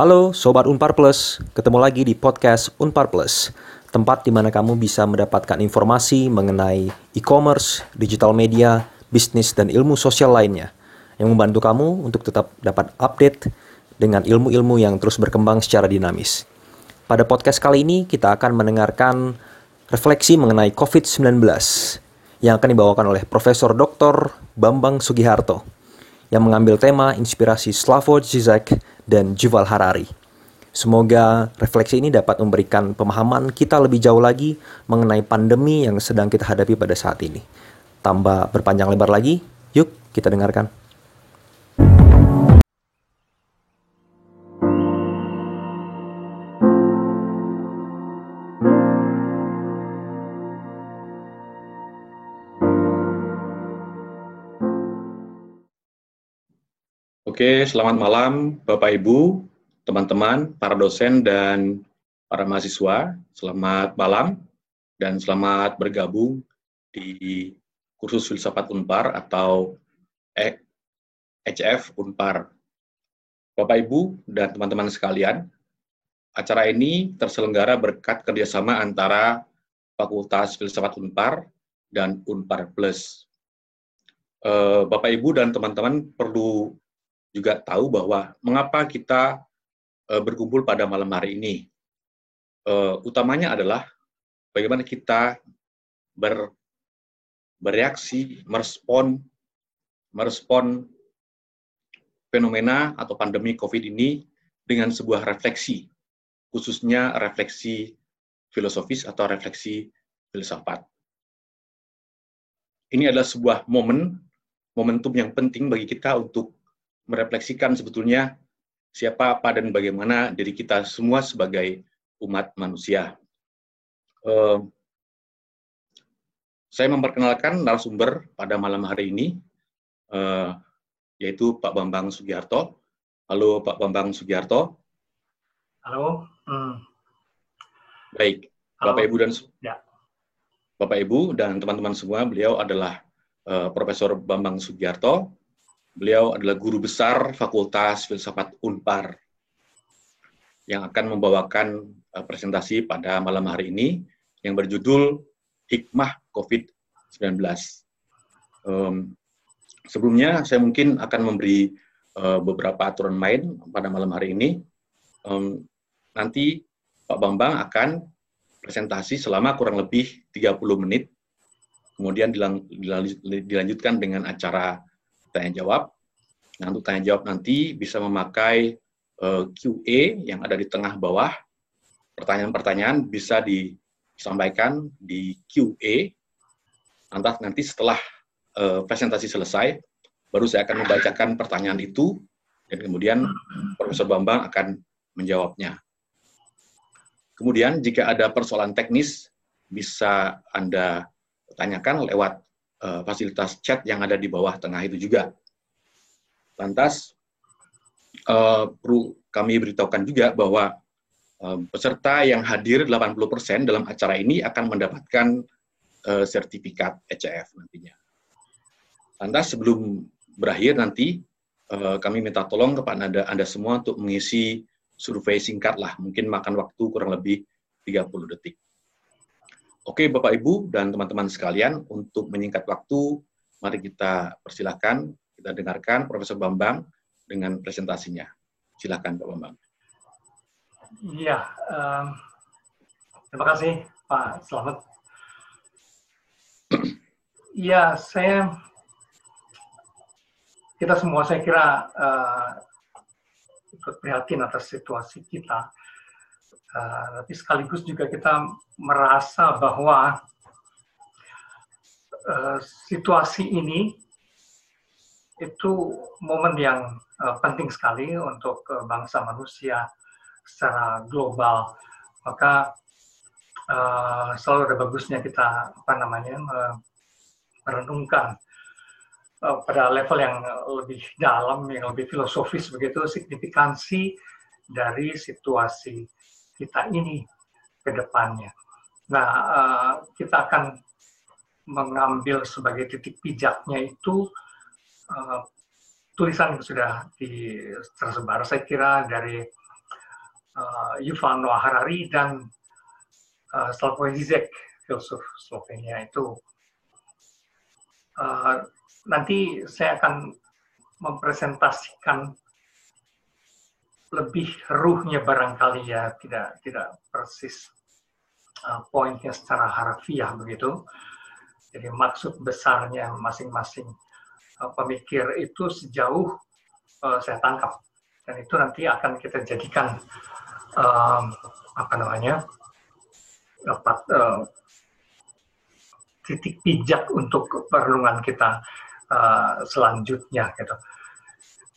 Halo Sobat Unpar Plus, ketemu lagi di podcast Unpar Plus, tempat di mana kamu bisa mendapatkan informasi mengenai e-commerce, digital media, bisnis, dan ilmu sosial lainnya yang membantu kamu untuk tetap dapat update dengan ilmu-ilmu yang terus berkembang secara dinamis. Pada podcast kali ini kita akan mendengarkan refleksi mengenai COVID-19 yang akan dibawakan oleh Profesor Dr. Bambang Sugiharto yang mengambil tema inspirasi Slavoj Zizek dan Yuval Harari. Semoga refleksi ini dapat memberikan pemahaman kita lebih jauh lagi mengenai pandemi yang sedang kita hadapi pada saat ini. Tambah berpanjang lebar lagi, yuk kita dengarkan. Oke, selamat malam Bapak Ibu, teman-teman, para dosen dan para mahasiswa. Selamat malam dan selamat bergabung di kursus filsafat Unpar atau HF Unpar. Bapak Ibu dan teman-teman sekalian, acara ini terselenggara berkat kerjasama antara Fakultas Filsafat Unpar dan Unpar Plus. Eh, Bapak Ibu dan teman-teman perlu juga tahu bahwa mengapa kita uh, berkumpul pada malam hari ini. Uh, utamanya adalah bagaimana kita ber, bereaksi, merespon, merespon fenomena atau pandemi COVID ini dengan sebuah refleksi, khususnya refleksi filosofis atau refleksi filsafat. Ini adalah sebuah momen, momentum yang penting bagi kita untuk merefleksikan sebetulnya siapa apa dan bagaimana diri kita semua sebagai umat manusia. Uh, saya memperkenalkan narasumber pada malam hari ini, uh, yaitu Pak Bambang Sugiarto. Halo Pak Bambang Sugiarto. Halo. Hmm. Baik, Halo. Bapak Ibu dan ya. Bapak Ibu dan teman-teman semua, beliau adalah uh, Profesor Bambang Sugiarto, Beliau adalah guru besar Fakultas Filsafat Unpar yang akan membawakan uh, presentasi pada malam hari ini yang berjudul Hikmah COVID-19. Um, sebelumnya saya mungkin akan memberi uh, beberapa aturan main pada malam hari ini. Um, nanti Pak Bambang akan presentasi selama kurang lebih 30 menit, kemudian dilanjutkan dengan acara tanya jawab. Nah, untuk tanya jawab nanti bisa memakai uh, eh, QA yang ada di tengah bawah. Pertanyaan-pertanyaan bisa disampaikan di QA. Nanti nanti setelah uh, presentasi selesai, baru saya akan membacakan pertanyaan itu dan kemudian Profesor Bambang akan menjawabnya. Kemudian jika ada persoalan teknis bisa Anda tanyakan lewat uh, fasilitas chat yang ada di bawah tengah itu juga. Lantas, uh, perlu kami beritahukan juga bahwa uh, peserta yang hadir 80% dalam acara ini akan mendapatkan sertifikat ECF nantinya. Lantas sebelum berakhir nanti, kami minta tolong kepada anda semua untuk mengisi survei singkat lah, mungkin makan waktu kurang lebih 30 detik. Oke, Bapak Ibu dan teman-teman sekalian, untuk menyingkat waktu, mari kita persilahkan, kita dengarkan Profesor Bambang dengan presentasinya. Silakan, Pak Bambang. Iya, um, terima kasih Pak Selamat. Iya, saya kita semua saya kira uh, ikut prihatin atas situasi kita Uh, tapi sekaligus juga kita merasa bahwa uh, situasi ini itu momen yang uh, penting sekali untuk uh, bangsa manusia secara global. Maka uh, selalu ada bagusnya kita apa namanya uh, merenungkan uh, pada level yang lebih dalam, yang lebih filosofis begitu signifikansi dari situasi kita ini ke depannya. Nah, uh, kita akan mengambil sebagai titik pijaknya itu uh, tulisan yang sudah tersebar, saya kira dari uh, Yuval Noah Harari dan Slavoj Zizek, filsuf Slovenia itu. Nanti saya akan mempresentasikan lebih ruhnya barangkali ya, tidak tidak persis uh, poinnya secara harfiah begitu. Jadi maksud besarnya masing-masing uh, pemikir itu sejauh uh, saya tangkap dan itu nanti akan kita jadikan um, apa namanya dapat uh, titik pijak untuk perenungan kita uh, selanjutnya gitu.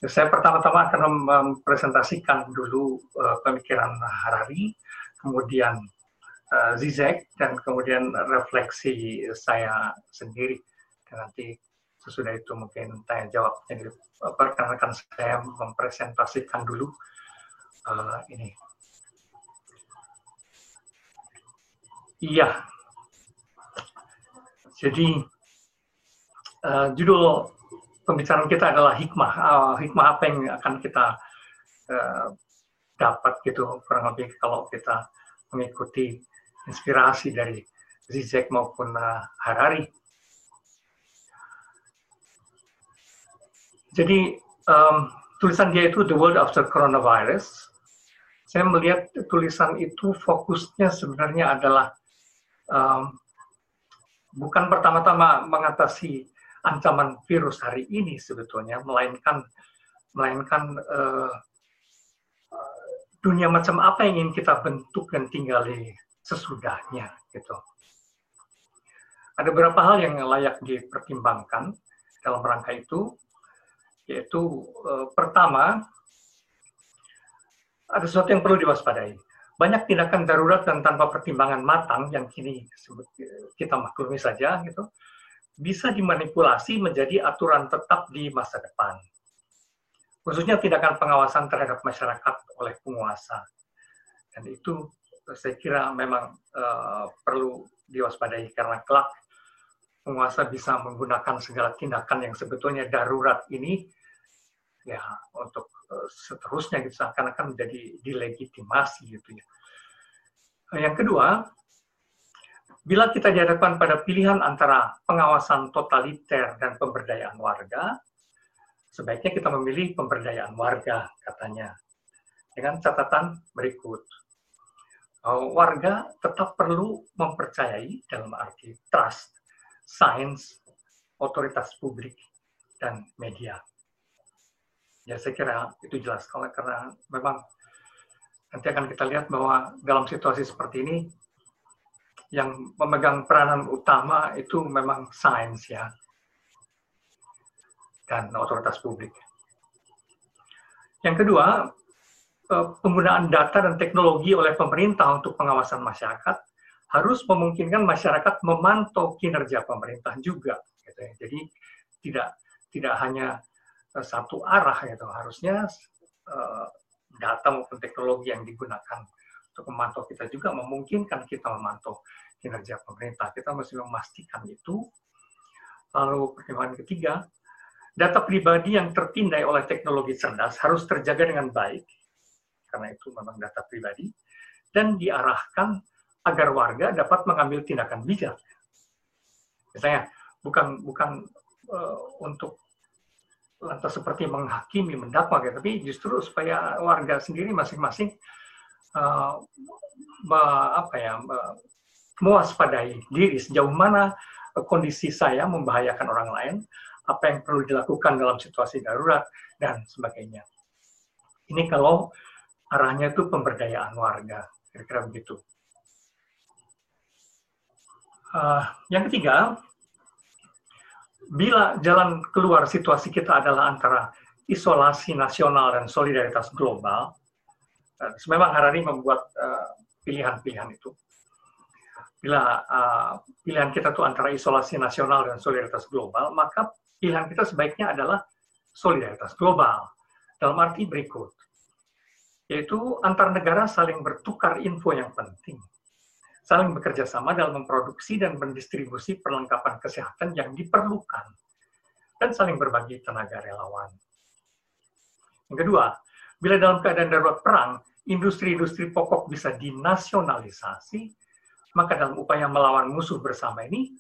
Saya pertama-tama akan mempresentasikan dulu uh, pemikiran Harari, kemudian uh, Zizek, dan kemudian refleksi saya sendiri. Dan nanti sesudah itu mungkin tanya jawab. Jadi perkenalkan saya mempresentasikan dulu uh, ini. Iya. Jadi uh, judul pembicaraan kita adalah hikmah. Uh, hikmah apa yang akan kita uh, dapat gitu kurang lebih kalau kita mengikuti inspirasi dari Zizek maupun uh, Harari. Jadi um, tulisan dia itu The World After Coronavirus. Saya melihat tulisan itu fokusnya sebenarnya adalah um, bukan pertama-tama mengatasi ancaman virus hari ini sebetulnya, melainkan melainkan uh, dunia macam apa yang ingin kita bentuk dan tinggali sesudahnya gitu. Ada beberapa hal yang layak dipertimbangkan dalam rangka itu, yaitu uh, pertama ada sesuatu yang perlu diwaspadai. Banyak tindakan darurat dan tanpa pertimbangan matang yang kini kita maklumi saja gitu bisa dimanipulasi menjadi aturan tetap di masa depan. Khususnya tindakan pengawasan terhadap masyarakat oleh penguasa. Dan itu saya kira memang uh, perlu diwaspadai karena kelak penguasa bisa menggunakan segala tindakan yang sebetulnya darurat ini ya untuk uh, seterusnya gitu seakan-akan menjadi dilegitimasi gitu ya. Yang kedua, Bila kita dihadapkan pada pilihan antara pengawasan totaliter dan pemberdayaan warga, sebaiknya kita memilih pemberdayaan warga, katanya. Dengan catatan berikut. Warga tetap perlu mempercayai dalam arti trust, sains, otoritas publik, dan media. Ya saya kira itu jelas karena memang nanti akan kita lihat bahwa dalam situasi seperti ini yang memegang peranan utama itu memang sains ya dan otoritas publik. Yang kedua, eh, penggunaan data dan teknologi oleh pemerintah untuk pengawasan masyarakat harus memungkinkan masyarakat memantau kinerja pemerintah juga. Gitu ya. Jadi tidak tidak hanya eh, satu arah gitu. Harusnya uh, data maupun teknologi yang digunakan untuk memantau kita juga memungkinkan kita memantau kinerja pemerintah. Kita mesti memastikan itu. Lalu pertimbangan ketiga, data pribadi yang tertindai oleh teknologi cerdas harus terjaga dengan baik, karena itu memang data pribadi, dan diarahkan agar warga dapat mengambil tindakan bijak. Misalnya, bukan bukan uh, untuk lantas seperti menghakimi, mendakwa, gitu, tapi justru supaya warga sendiri masing-masing uh, apa ya mewaspadai diri sejauh mana kondisi saya membahayakan orang lain, apa yang perlu dilakukan dalam situasi darurat dan sebagainya. Ini kalau arahnya itu pemberdayaan warga, kira-kira begitu. Uh, yang ketiga, bila jalan keluar situasi kita adalah antara isolasi nasional dan solidaritas global, uh, memang Harari membuat uh, pilihan-pilihan uh, itu bila uh, pilihan kita itu antara isolasi nasional dan solidaritas global, maka pilihan kita sebaiknya adalah solidaritas global. Dalam arti berikut, yaitu antar negara saling bertukar info yang penting, saling bekerja sama dalam memproduksi dan mendistribusi perlengkapan kesehatan yang diperlukan, dan saling berbagi tenaga relawan. Yang kedua, bila dalam keadaan darurat perang, industri-industri pokok bisa dinasionalisasi, maka dalam upaya melawan musuh bersama ini,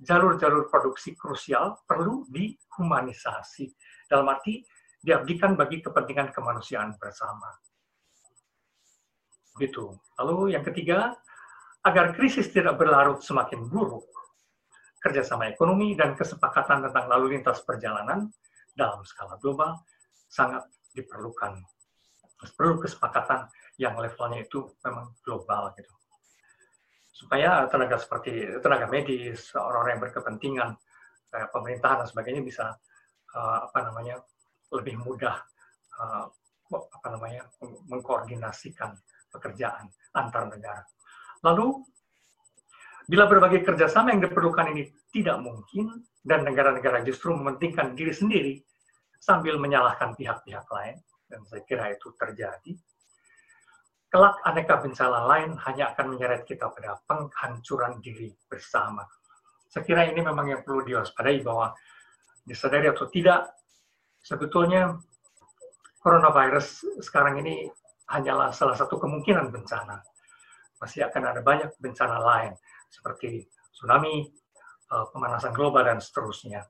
jalur-jalur produksi krusial perlu dihumanisasi. Dalam arti, diabdikan bagi kepentingan kemanusiaan bersama. Gitu. Lalu yang ketiga, agar krisis tidak berlarut semakin buruk, kerjasama ekonomi dan kesepakatan tentang lalu lintas perjalanan dalam skala global sangat diperlukan. Perlu kesepakatan yang levelnya itu memang global gitu. Supaya tenaga seperti tenaga medis, orang-orang yang berkepentingan, pemerintahan dan sebagainya bisa uh, apa namanya lebih mudah uh, apa namanya mengkoordinasikan pekerjaan antar negara. Lalu bila berbagai kerjasama yang diperlukan ini tidak mungkin dan negara-negara justru mementingkan diri sendiri sambil menyalahkan pihak-pihak lain, dan saya kira itu terjadi, kelak aneka bencana lain hanya akan menyeret kita pada penghancuran diri bersama. Saya kira ini memang yang perlu diwaspadai bahwa disadari atau tidak, sebetulnya coronavirus sekarang ini hanyalah salah satu kemungkinan bencana. Masih akan ada banyak bencana lain, seperti tsunami, eh, pemanasan global, dan seterusnya.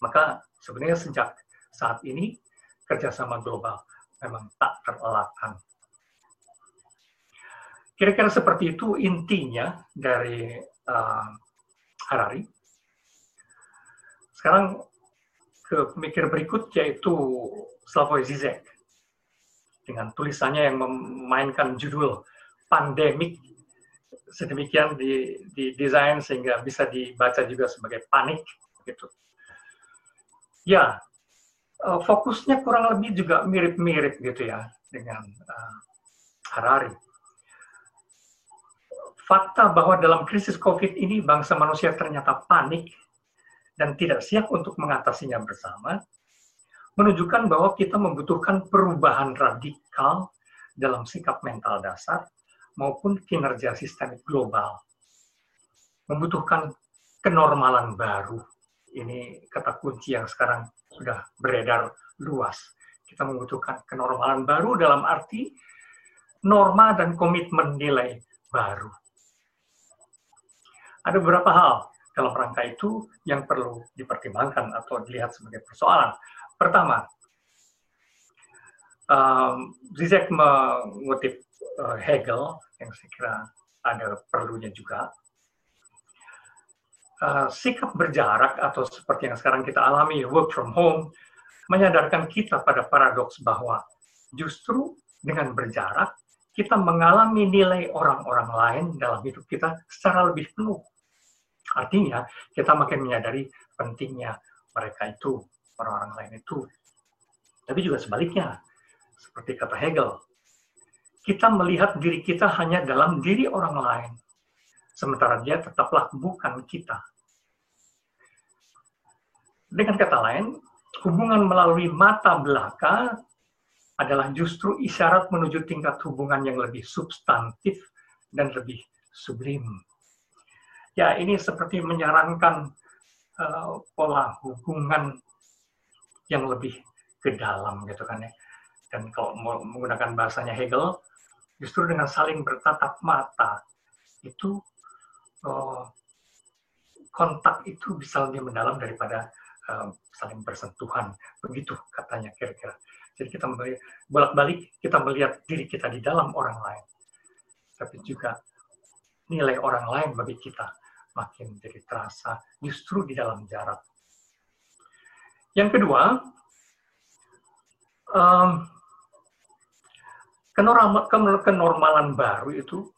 Maka sebenarnya sejak saat ini, kerjasama global memang tak terelakkan. Kira-kira seperti itu intinya dari uh, Harari. Sekarang ke pemikir berikut yaitu Slavoj Zizek dengan tulisannya yang memainkan judul pandemik sedemikian di, desain sehingga bisa dibaca juga sebagai panik gitu. Ya, eh, fokusnya kurang lebih juga mirip-mirip gitu ya dengan uh, Harari. Fakta bahwa dalam krisis COVID ini bangsa manusia ternyata panik dan tidak siap untuk mengatasinya bersama, menunjukkan bahwa kita membutuhkan perubahan radikal dalam sikap mental dasar maupun kinerja sistemik global. Membutuhkan kenormalan baru. Ini kata kunci yang sekarang sudah beredar luas. Kita membutuhkan kenormalan baru dalam arti norma dan komitmen nilai baru. Ada beberapa hal dalam rangka itu yang perlu dipertimbangkan atau dilihat sebagai persoalan. Pertama, um, Zizek mengutip uh, Hegel yang saya kira ada perlunya juga. Uh, sikap berjarak atau seperti yang sekarang kita alami work from home menyadarkan kita pada paradoks bahwa justru dengan berjarak kita mengalami nilai orang-orang lain dalam hidup kita secara lebih penuh Artinya, kita makin menyadari pentingnya mereka itu, orang-orang lain itu. Tapi juga sebaliknya, seperti kata Hegel, kita melihat diri kita hanya dalam diri orang lain, sementara dia tetaplah bukan kita. Dengan kata lain, hubungan melalui mata belaka adalah justru isyarat menuju tingkat hubungan yang lebih substantif dan lebih sublim ya ini seperti menyarankan uh, pola hubungan yang lebih ke dalam gitu kan ya. Dan kalau menggunakan bahasanya Hegel, justru dengan saling bertatap mata itu uh, kontak itu bisa lebih mendalam daripada uh, saling bersentuhan. Begitu katanya kira-kira. Jadi kita bolak-balik kita melihat diri kita di dalam orang lain, tapi juga nilai orang lain bagi kita makin jadi terasa justru di dalam jarak. Yang kedua, um, kenormalan baru itu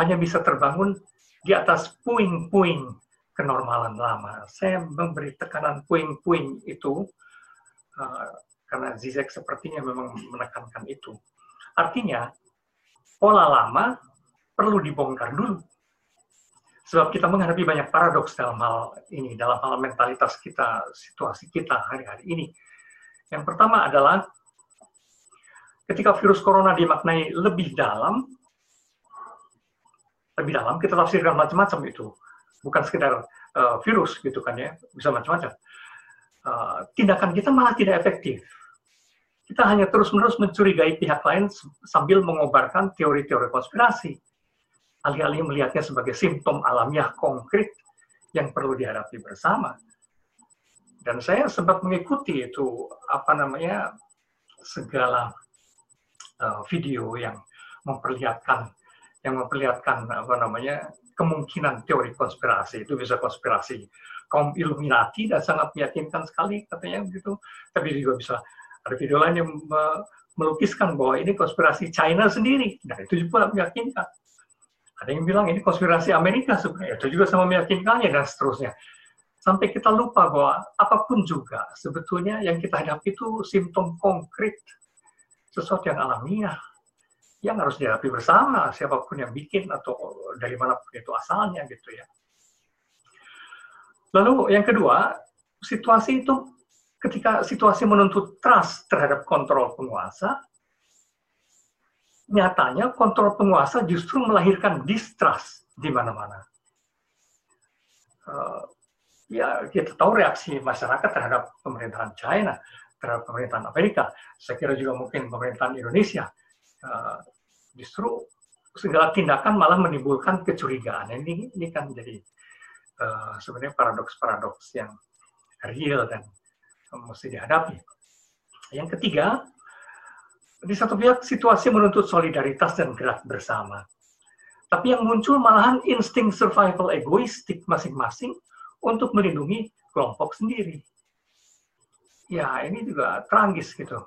hanya bisa terbangun di atas puing-puing kenormalan lama. Saya memberi tekanan puing-puing itu uh, karena Zizek sepertinya memang menekankan itu. Artinya, pola lama perlu dibongkar dulu Sebab kita menghadapi banyak paradoks dalam hal ini, dalam hal mentalitas kita, situasi kita hari-hari ini. Yang pertama adalah ketika virus corona dimaknai lebih dalam, lebih dalam kita tafsirkan macam-macam itu, bukan sekedar uh, virus gitu kan ya, bisa macam-macam. Uh, tindakan kita malah tidak efektif. kita hanya terus-menerus mencurigai pihak lain sambil mengobarkan teori-teori konspirasi. Alih-alih melihatnya sebagai simptom alamiah konkret yang perlu dihadapi bersama. Dan saya sempat mengikuti itu apa namanya segala uh, video yang memperlihatkan yang memperlihatkan apa namanya kemungkinan teori konspirasi itu bisa konspirasi kaum Illuminati dan sangat meyakinkan sekali katanya begitu tapi juga bisa ada video lain yang melukiskan bahwa ini konspirasi China sendiri. Nah, itu juga meyakinkan. Ada yang bilang ini konspirasi Amerika sebenarnya. Itu juga sama meyakinkannya dan seterusnya. Sampai kita lupa bahwa apa pun juga sebetulnya yang kita hadapi itu simptom konkret. Sesuatu yang alamiah. Yang harus dihadapi bersama siapa pun yang bikin atau dari mana pun itu asalnya gitu ya. Lalu yang kedua, situasi itu ketika situasi menuntut trust terhadap kontrol penguasa, nyatanya kontrol penguasa justru melahirkan distrust di mana-mana. Uh, ya kita tahu reaksi masyarakat terhadap pemerintahan China, terhadap pemerintahan Amerika. Saya kira juga mungkin pemerintahan Indonesia. Uh, justru segala tindakan malah menimbulkan kecurigaan. Ini ini kan jadi uh, sebenarnya paradoks-paradoks yang real dan mesti dihadapi. Yang ketiga, di satu pihak situasi menuntut solidaritas dan gerak bersama. Tapi yang muncul malahan insting survival egoistik masing-masing untuk melindungi kelompok sendiri. Ya, ini juga tragis gitu.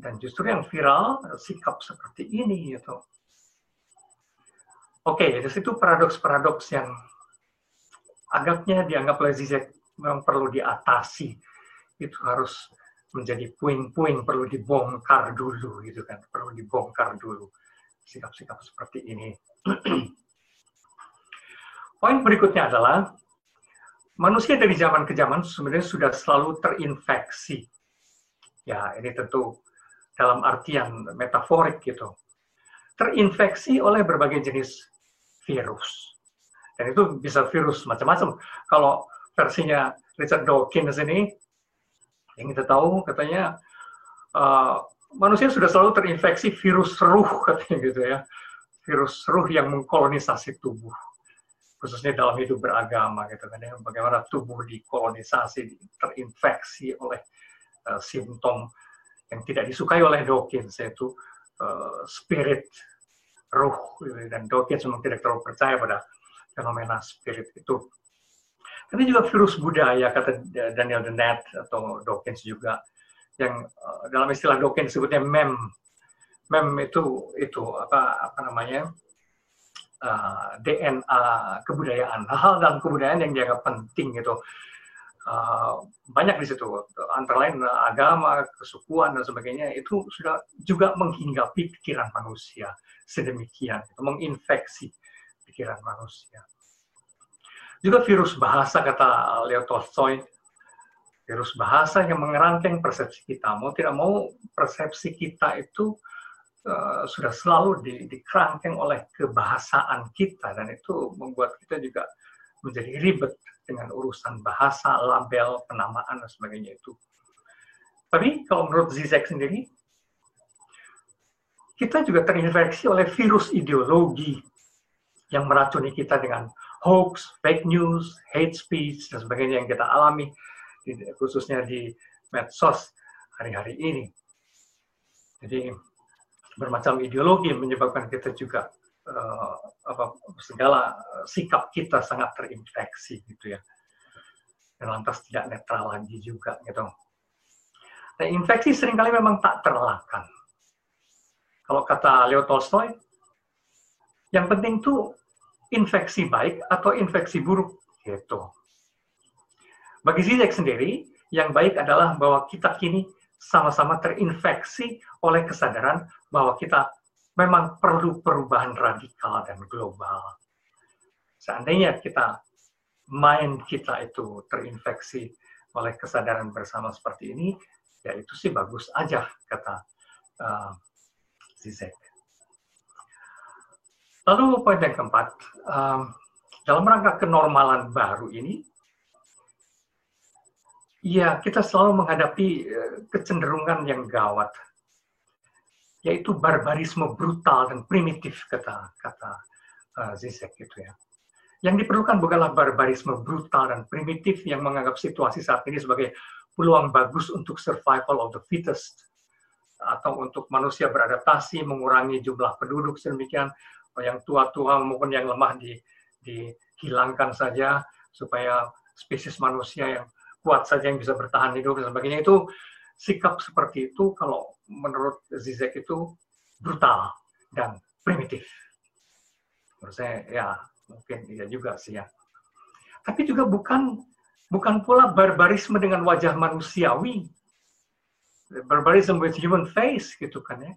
Dan justru yang viral sikap seperti ini gitu. Oke, dari situ paradoks-paradoks yang agaknya dianggap oleh Zizek memang perlu diatasi itu harus menjadi puing-puing perlu dibongkar dulu gitu kan. Perlu dibongkar dulu sikap-sikap seperti ini. Poin berikutnya adalah manusia dari zaman ke zaman sebenarnya sudah selalu terinfeksi. Ya ini tentu dalam artian metaforik gitu. Terinfeksi oleh berbagai jenis virus. Dan itu bisa virus macam-macam. Kalau versinya Richard Dawkins ini yang kita tahu katanya uh, manusia sudah selalu terinfeksi virus ruh katanya gitu ya. Virus ruh yang mengkolonisasi tubuh khususnya dalam hidup beragama gitu kan ya bagaimana tubuh dikolonisasi terinfeksi oleh uh, simptom yang tidak disukai oleh Dawkins yaitu uh, spirit ruh gitu. dan Dawkins memang tidak terlalu percaya pada fenomena spirit itu tapi juga virus budaya, kata Daniel Dennett atau Dawkins juga, yang uh, dalam istilah Dawkins disebutnya mem. Mem itu itu apa apa namanya uh, DNA kebudayaan, hal-hal dalam kebudayaan yang dianggap penting gitu. Uh, banyak di situ, antara lain agama, kesukuan dan sebagainya itu sudah juga menghinggapi pikiran manusia sedemikian, itu menginfeksi pikiran manusia. Juga virus bahasa, kata Leo Tolstoy, virus bahasa yang mengerangkeng persepsi kita. Mau tidak mau, persepsi kita itu uh, sudah selalu di, dikerangkeng oleh kebahasaan kita, dan itu membuat kita juga menjadi ribet dengan urusan bahasa, label, penamaan, dan sebagainya itu. Tapi kalau menurut Zizek sendiri, kita juga terinfeksi oleh virus ideologi yang meracuni kita dengan hoax, fake news, hate speech, dan sebagainya yang kita alami, khususnya di medsos hari-hari ini. Jadi bermacam ideologi menyebabkan kita juga uh, apa segala sikap kita sangat terinfeksi gitu ya dan lantas tidak netral lagi juga gitu. Nah, infeksi sering kali memang tak terelakkan. Kalau kata Leo Tolstoy, yang penting tuh infeksi baik atau infeksi buruk gitu. Bagi Zizek sendiri, yang baik adalah bahwa kita kini sama-sama terinfeksi oleh kesadaran bahwa kita memang perlu perubahan radikal dan global. Seandainya kita mind kita itu terinfeksi oleh kesadaran bersama seperti ini, ya itu sih bagus aja kata uh, Zizek. Lalu poin yang keempat, um, dalam rangka kenormalan baru ini, ya kita selalu menghadapi uh, kecenderungan yang gawat, yaitu barbarisme brutal dan primitif kata kata uh, Zizek gitu ya. Yang diperlukan bukanlah barbarisme brutal dan primitif yang menganggap situasi saat ini sebagai peluang bagus untuk survival of the fittest atau untuk manusia beradaptasi, mengurangi jumlah penduduk sedemikian, yang tua-tua maupun yang lemah di, dihilangkan saja supaya spesies manusia yang kuat saja yang bisa bertahan hidup dan sebagainya itu sikap seperti itu kalau menurut Zizek itu brutal dan primitif. Menurut saya ya mungkin iya juga sih ya. Tapi juga bukan bukan pula barbarisme dengan wajah manusiawi. Barbarism with human face gitu kan ya.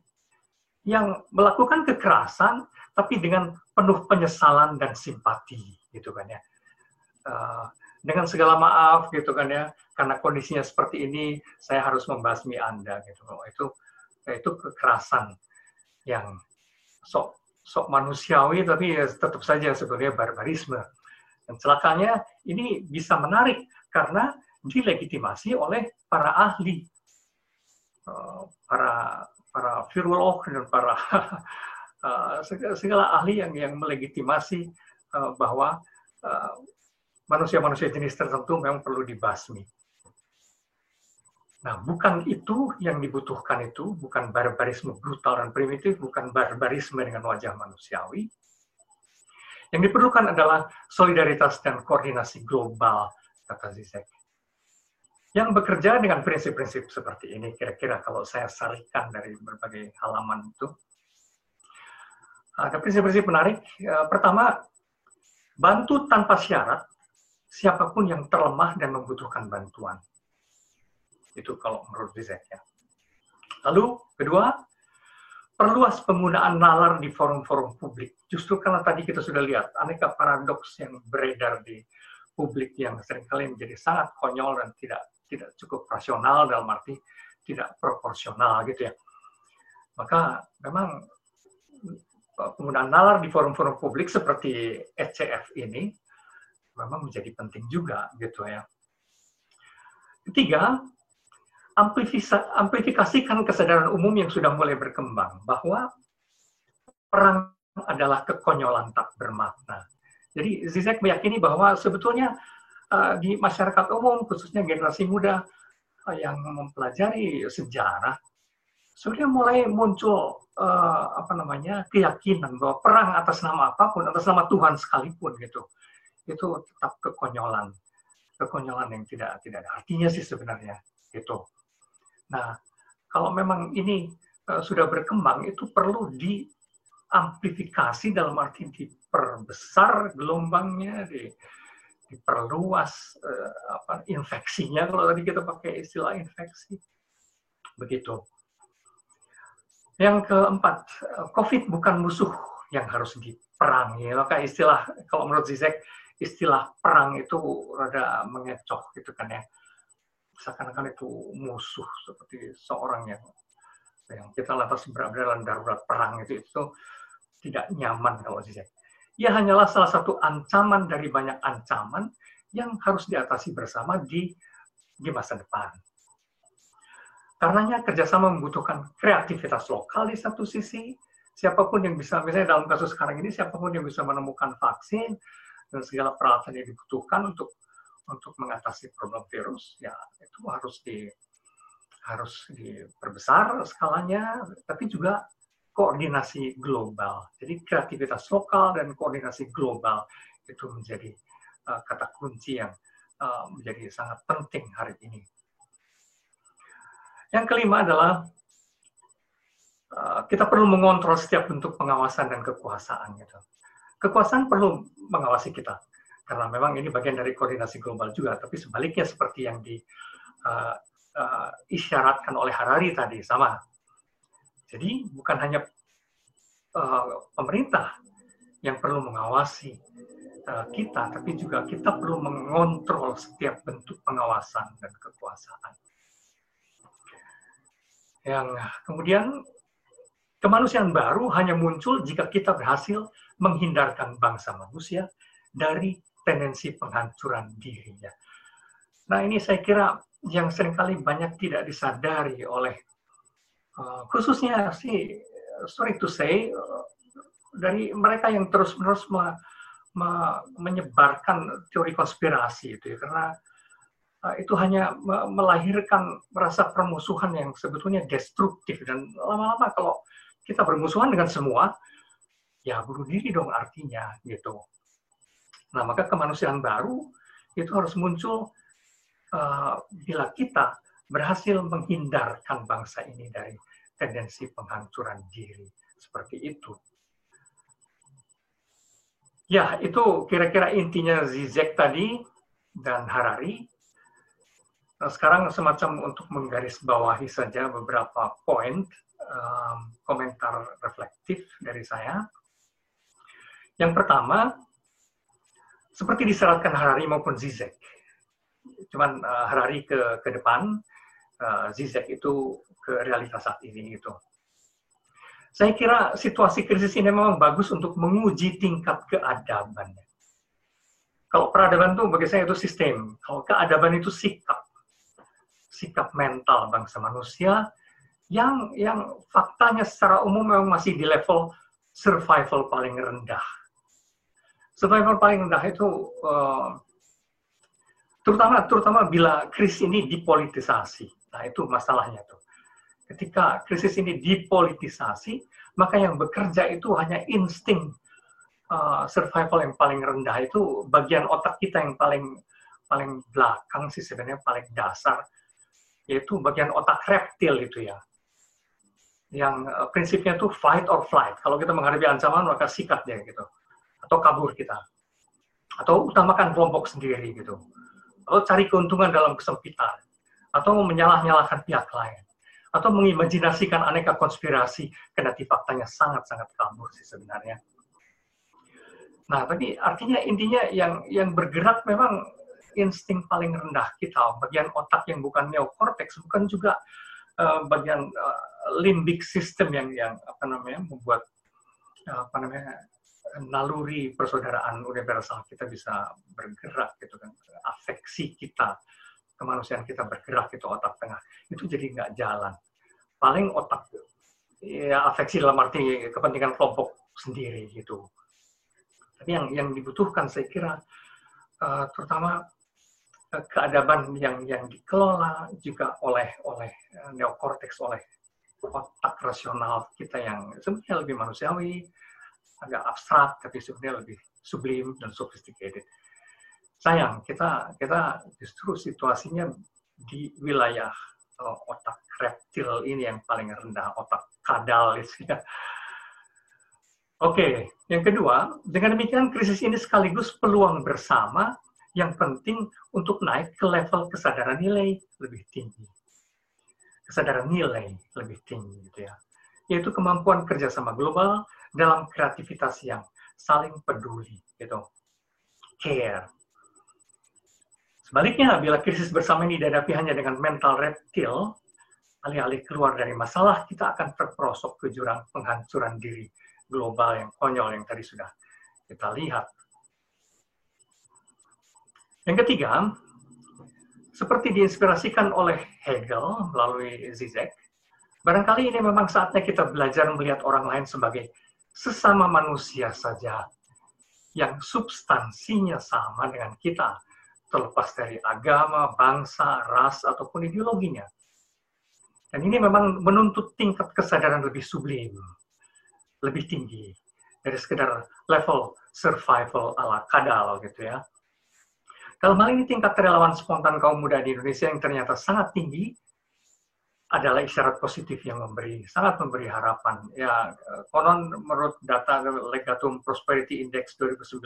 Yang melakukan kekerasan tapi dengan penuh penyesalan dan simpati gitu kan ya. Uh, dengan segala maaf gitu kan ya karena kondisinya seperti ini saya harus membasmi anda gitu itu itu kekerasan yang sok sok manusiawi tapi ya tetap saja sebagai barbarisme. Dan celakanya ini bisa menarik karena dilegitimasi oleh para ahli, eh, para para virolog dan para eh, segala ahli yang yang melegitimasi eh, bahwa manusia-manusia jenis tertentu memang perlu dibasmi. Nah, bukan itu yang dibutuhkan itu, bukan barbarisme brutal dan primitif, bukan barbarisme dengan wajah manusiawi. Yang diperlukan adalah solidaritas dan koordinasi global, kata Zizek. Yang bekerja dengan prinsip-prinsip seperti ini, kira-kira kalau saya sarikan dari berbagai halaman itu. Ada prinsip-prinsip menarik. Eh, pertama, bantu tanpa syarat siapa pun yang terlemah dan membutuhkan bantuan itu kalau menurut Zizek ya. Lalu kedua, perluas penggunaan nalar di forum-forum publik. Justru karena tadi kita sudah lihat aneka paradoks yang beredar di publik yang sering kali menjadi sangat konyol dan tidak tidak cukup rasional dalam arti tidak proporsional gitu ya. Maka memang penggunaan nalar di forum-forum publik seperti ECF ini memang menjadi penting juga gitu ya. Ketiga, amplifikasikan kesadaran umum yang sudah mulai berkembang bahwa perang adalah kekonyolan tak bermakna. Jadi Zizek meyakini bahwa sebetulnya uh, di masyarakat umum, khususnya generasi muda uh, yang mempelajari sejarah, sudah mulai muncul uh, apa namanya keyakinan bahwa perang atas nama apa pun, atas nama Tuhan sekalipun gitu, itu tetap kekonyolan, kekonyolan yang tidak tidak ada artinya sih sebenarnya gitu. Nah, kalau memang ini uh, sudah berkembang, itu perlu diamplifikasi dalam arti diperbesar gelombangnya, di, diperluas uh, apa, infeksinya. Kalau tadi kita pakai istilah infeksi, begitu. Yang keempat, COVID bukan musuh yang harus diperangi. Maka istilah, kalau menurut Zizek, istilah perang itu rada mengecoh gitu kan ya seakan-akan itu musuh seperti seorang yang yang kita lantas berada dalam darurat perang itu itu tidak nyaman kalau saya. Ia hanyalah salah satu ancaman dari banyak ancaman yang harus diatasi bersama di di masa depan. Karenanya kerjasama membutuhkan kreativitas lokal di satu sisi, siapa pun yang bisa, misalnya dalam kasus sekarang ini, siapa pun yang bisa menemukan vaksin dan segala peralatan yang dibutuhkan untuk untuk mengatasi problem virus ya itu harus di harus diperbesar skalanya tapi juga koordinasi global. Jadi kreativitas lokal dan koordinasi global itu menjadi uh, kata kunci yang uh, menjadi sangat penting hari ini yang kelima adalah uh, kita perlu mengontrol setiap bentuk pengawasan dan kekuasaan gitu kekuasaan perlu mengawasi kita karena memang ini bagian dari koordinasi global juga. Tapi sebaliknya seperti yang diisyaratkan uh, uh, oleh Harari tadi sama. Jadi bukan hanya uh, pemerintah yang perlu mengawasi kita, tapi juga kita perlu mengontrol setiap bentuk pengawasan dan kekuasaan. Yang kemudian kemanusiaan baru hanya muncul jika kita berhasil menghindarkan bangsa manusia dari tendensi penghancuran dirinya. Nah ini saya kira yang sering kali banyak tidak disadari oleh uh, khususnya sih sorry to say uh, dari mereka yang terus-menerus me, me, menyebarkan teori konspirasi itu ya karena itu hanya me, melahirkan rasa permusuhan yang sebetulnya destruktif dan lama-lama kalau kita bermusuhan dengan semua ya bunuh diri dong artinya gitu. Nah maka kemanusiaan baru itu harus muncul uh, bila kita berhasil menghindarkan bangsa ini dari tendensi penghancuran diri seperti itu. Ya, itu kira-kira intinya Zizek tadi dan Harari. Nah, sekarang semacam untuk menggarisbawahi saja beberapa poin um, komentar reflektif dari saya. Yang pertama, seperti disyaratkan Harari maupun Zizek, cuman uh, Harari ke ke depan, uh, Zizek itu ke realitas saat ini gitu. Saya kira situasi krisis ini memang bagus untuk menguji tingkat keadaban. Kalau peradaban itu bagi saya itu sistem, kalau keadaban itu sikap, sikap mental bangsa manusia yang yang faktanya secara umum memang masih di level survival paling rendah. Survival paling rendah itu uh, terutama terutama bila krisis ini dipolitisasi. Nah, itu masalahnya tuh. Ketika krisis ini dipolitisasi, maka yang bekerja itu hanya insting uh, survival yang paling rendah itu bagian otak kita yang paling paling belakang sih sebenarnya paling dasar yaitu bagian otak reptil itu ya. Yang uh, prinsipnya itu fight or flight. Kalau kita menghadapi ancaman maka sikat dia gitu. Atau kabur kita. Atau utamakan kelompok sendiri gitu. Atau cari keuntungan dalam kesempitan, atau menyalah-nyalahkan pihak lain, atau mengimajinasikan aneka konspirasi, kendati faktanya sangat-sangat kabur sih sebenarnya. Nah, tapi artinya intinya yang yang bergerak memang insting paling rendah kita, bagian otak yang bukan neokortex, bukan juga uh, bagian uh, limbic system yang yang apa namanya membuat uh, apa namanya naluri persaudaraan universal kita bisa bergerak gitu kan. Afeksi kita kemanusiaan kita bergerak itu otak tengah. Itu jadi nggak jalan. Paling otak ya afeksi dalam arti kepentingan kelompok sendiri gitu. Tapi yang yang dibutuhkan saya kira uh, terutama keadaban yang yang dikelola juga oleh oleh uh, neokortex oleh otak rasional kita yang sebenarnya lebih manusiawi agak abstrak tapi sebenarnya lebih sublim dan sophisticated. Sayang kita kita justru situasinya di wilayah uh, otak reptil ini yang paling rendah, otak kadal ya. Oke, yang kedua, dengan demikian krisis ini sekaligus peluang bersama yang penting untuk naik ke level kesadaran nilai lebih tinggi. Kesadaran nilai lebih tinggi, gitu ya. Yaitu kemampuan kerjasama global dalam kreativitas yang saling peduli gitu care sebaliknya bila krisis bersama ini dihadapi hanya dengan mental reptil alih-alih keluar dari masalah kita akan terperosok ke jurang penghancuran diri global yang konyol yang tadi sudah kita lihat yang ketiga seperti diinspirasikan oleh Hegel melalui Zizek, barangkali ini memang saatnya kita belajar melihat orang lain sebagai sesama manusia saja yang substansinya sama dengan kita, terlepas dari agama, bangsa, ras, ataupun ideologinya. Dan ini memang menuntut tingkat kesadaran lebih sublim, lebih tinggi dari sekedar level survival ala kadal gitu ya. Dalam hal ini tingkat relawan spontan kaum muda di Indonesia yang ternyata sangat tinggi adalah isyarat positif yang memberi sangat memberi harapan. Ya, konon menurut data Legatum Prosperity Index 2019,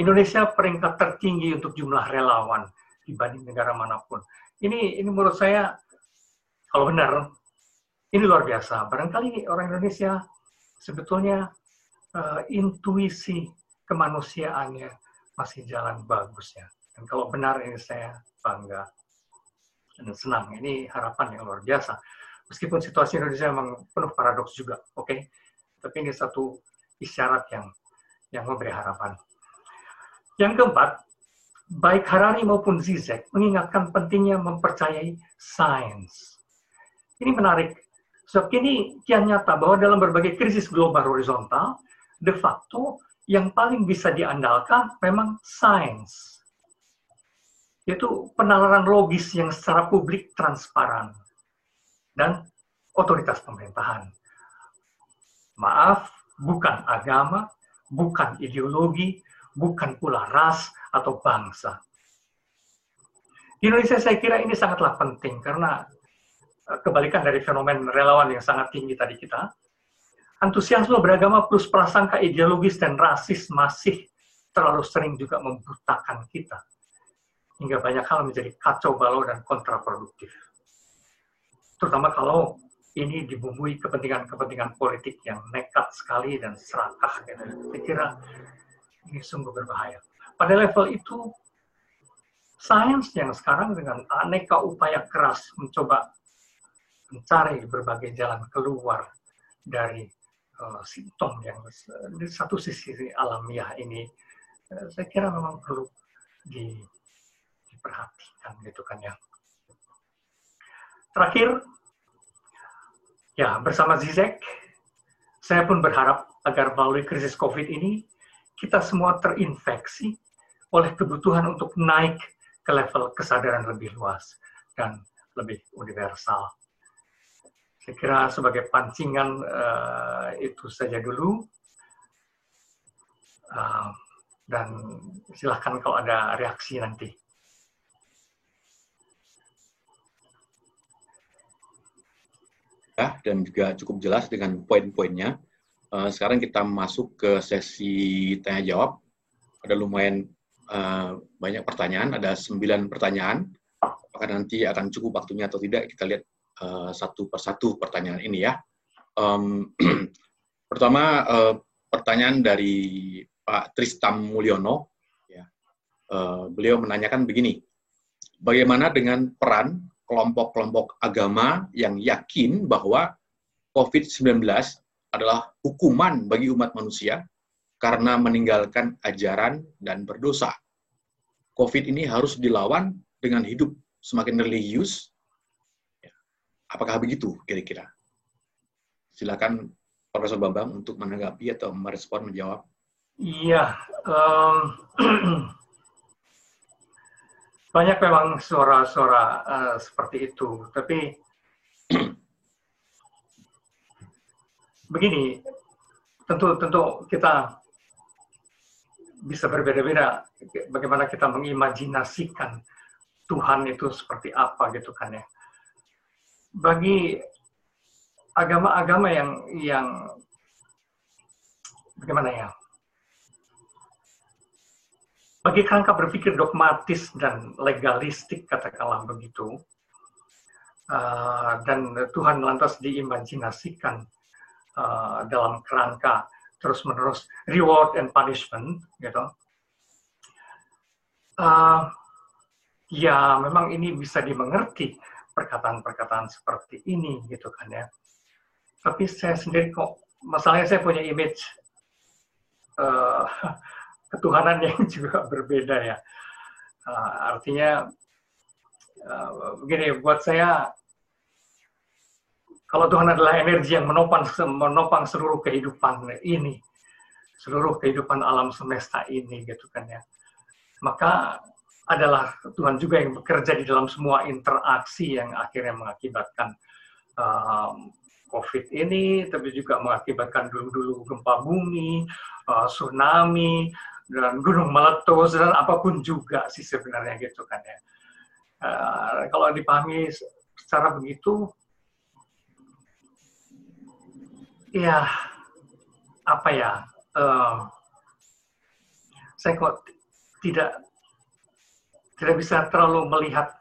Indonesia peringkat tertinggi untuk jumlah relawan dibanding negara mana pun. Ini ini menurut saya kalau benar ini luar biasa. Barangkali orang Indonesia sebetulnya uh, intuisi kemanusiaannya masih jalan bagus ya. Dan kalau benar ini saya bangga dan senang. Ini harapan yang luar biasa. Meskipun situasi Indonesia memang penuh paradoks juga, oke? Okay? Tapi ini satu isyarat yang yang memberi harapan. Yang keempat, baik Harari maupun Zizek mengingatkan pentingnya mempercayai sains. Ini menarik, sebab ini kian nyata bahwa dalam berbagai krisis global horizontal, de facto yang paling bisa diandalkan memang sains. Yaitu penalaran logis yang secara publik transparan. Dan otoritas pemerintahan. Maaf, bukan agama, bukan ideologi, bukan pula ras atau bangsa. Di Indonesia saya kira ini sangatlah penting karena eh, kebalikan dari fenomen relawan yang sangat tinggi tadi kita, antusiasme beragama plus prasangka ideologis dan rasis masih terlalu sering juga membutakan kita. Hingga banyak hal menjadi kacau balau dan kontraproduktif. Terutama kalau ini dibumbui kepentingan-kepentingan politik yang nekat sekali dan serakah. Gitu. Saya kira ini sungguh berbahaya. Pada level itu, sains yang sekarang dengan aneka upaya keras mencoba mencari berbagai jalan keluar dari uh, simptom yang di satu sisi alamiah ini, uh, saya kira memang perlu di, diperhatikan gitu kan ya. Terakhir, ya bersama Zizek, saya pun berharap agar melalui krisis COVID ini kita semua terinfeksi oleh kebutuhan untuk naik ke level kesadaran lebih luas dan lebih universal. Saya kira sebagai pancingan uh, itu saja dulu. Uh, dan silahkan kalau ada reaksi nanti. Ya, dan juga cukup jelas dengan poin-poinnya. Uh, sekarang kita masuk ke sesi tanya jawab. Ada lumayan uh, banyak pertanyaan, ada sembilan pertanyaan. Apakah nanti akan cukup waktunya atau tidak, kita lihat uh, satu persatu pertanyaan ini ya. Um, pertama, uh, pertanyaan dari Pak Tristam Mulyono. Ya. Uh, beliau menanyakan begini, bagaimana dengan peran kelompok-kelompok agama yang yakin bahwa COVID-19 adalah hukuman bagi umat manusia karena meninggalkan ajaran dan berdosa. COVID ini harus dilawan dengan hidup semakin religius. Apakah begitu kira-kira? Silakan Profesor Bambang untuk menanggapi atau merespon, menjawab. Iya, um, banyak memang suara-suara uh, seperti itu. Tapi begini, tentu tentu kita bisa berbeda-beda bagaimana kita mengimajinasikan Tuhan itu seperti apa gitu kan ya. Bagi agama-agama yang yang bagaimana ya? Bagi kerangka berpikir dogmatis dan legalistik katakanlah begitu, uh, dan Tuhan lantas diimajinasikan uh, dalam kerangka terus menerus reward and punishment gitu uh, ya memang ini bisa dimengerti perkataan-perkataan seperti ini gitu kan ya tapi saya sendiri kok masalahnya saya punya image uh, ketuhanan yang juga berbeda ya uh, artinya uh, begini buat saya kalau Tuhan adalah energi yang menopang menopang seluruh kehidupan ini, seluruh kehidupan alam semesta ini, gitu kan ya. Maka adalah Tuhan juga yang bekerja di dalam semua interaksi yang akhirnya mengakibatkan um, COVID ini, tapi juga mengakibatkan dulu-dulu gempa bumi, uh, tsunami, dan gunung meletus, dan apa pun juga sih sebenarnya gitu kan ya. Uh, kalau dipahami secara begitu, ya apa ya um, saya kok tidak tidak bisa terlalu melihat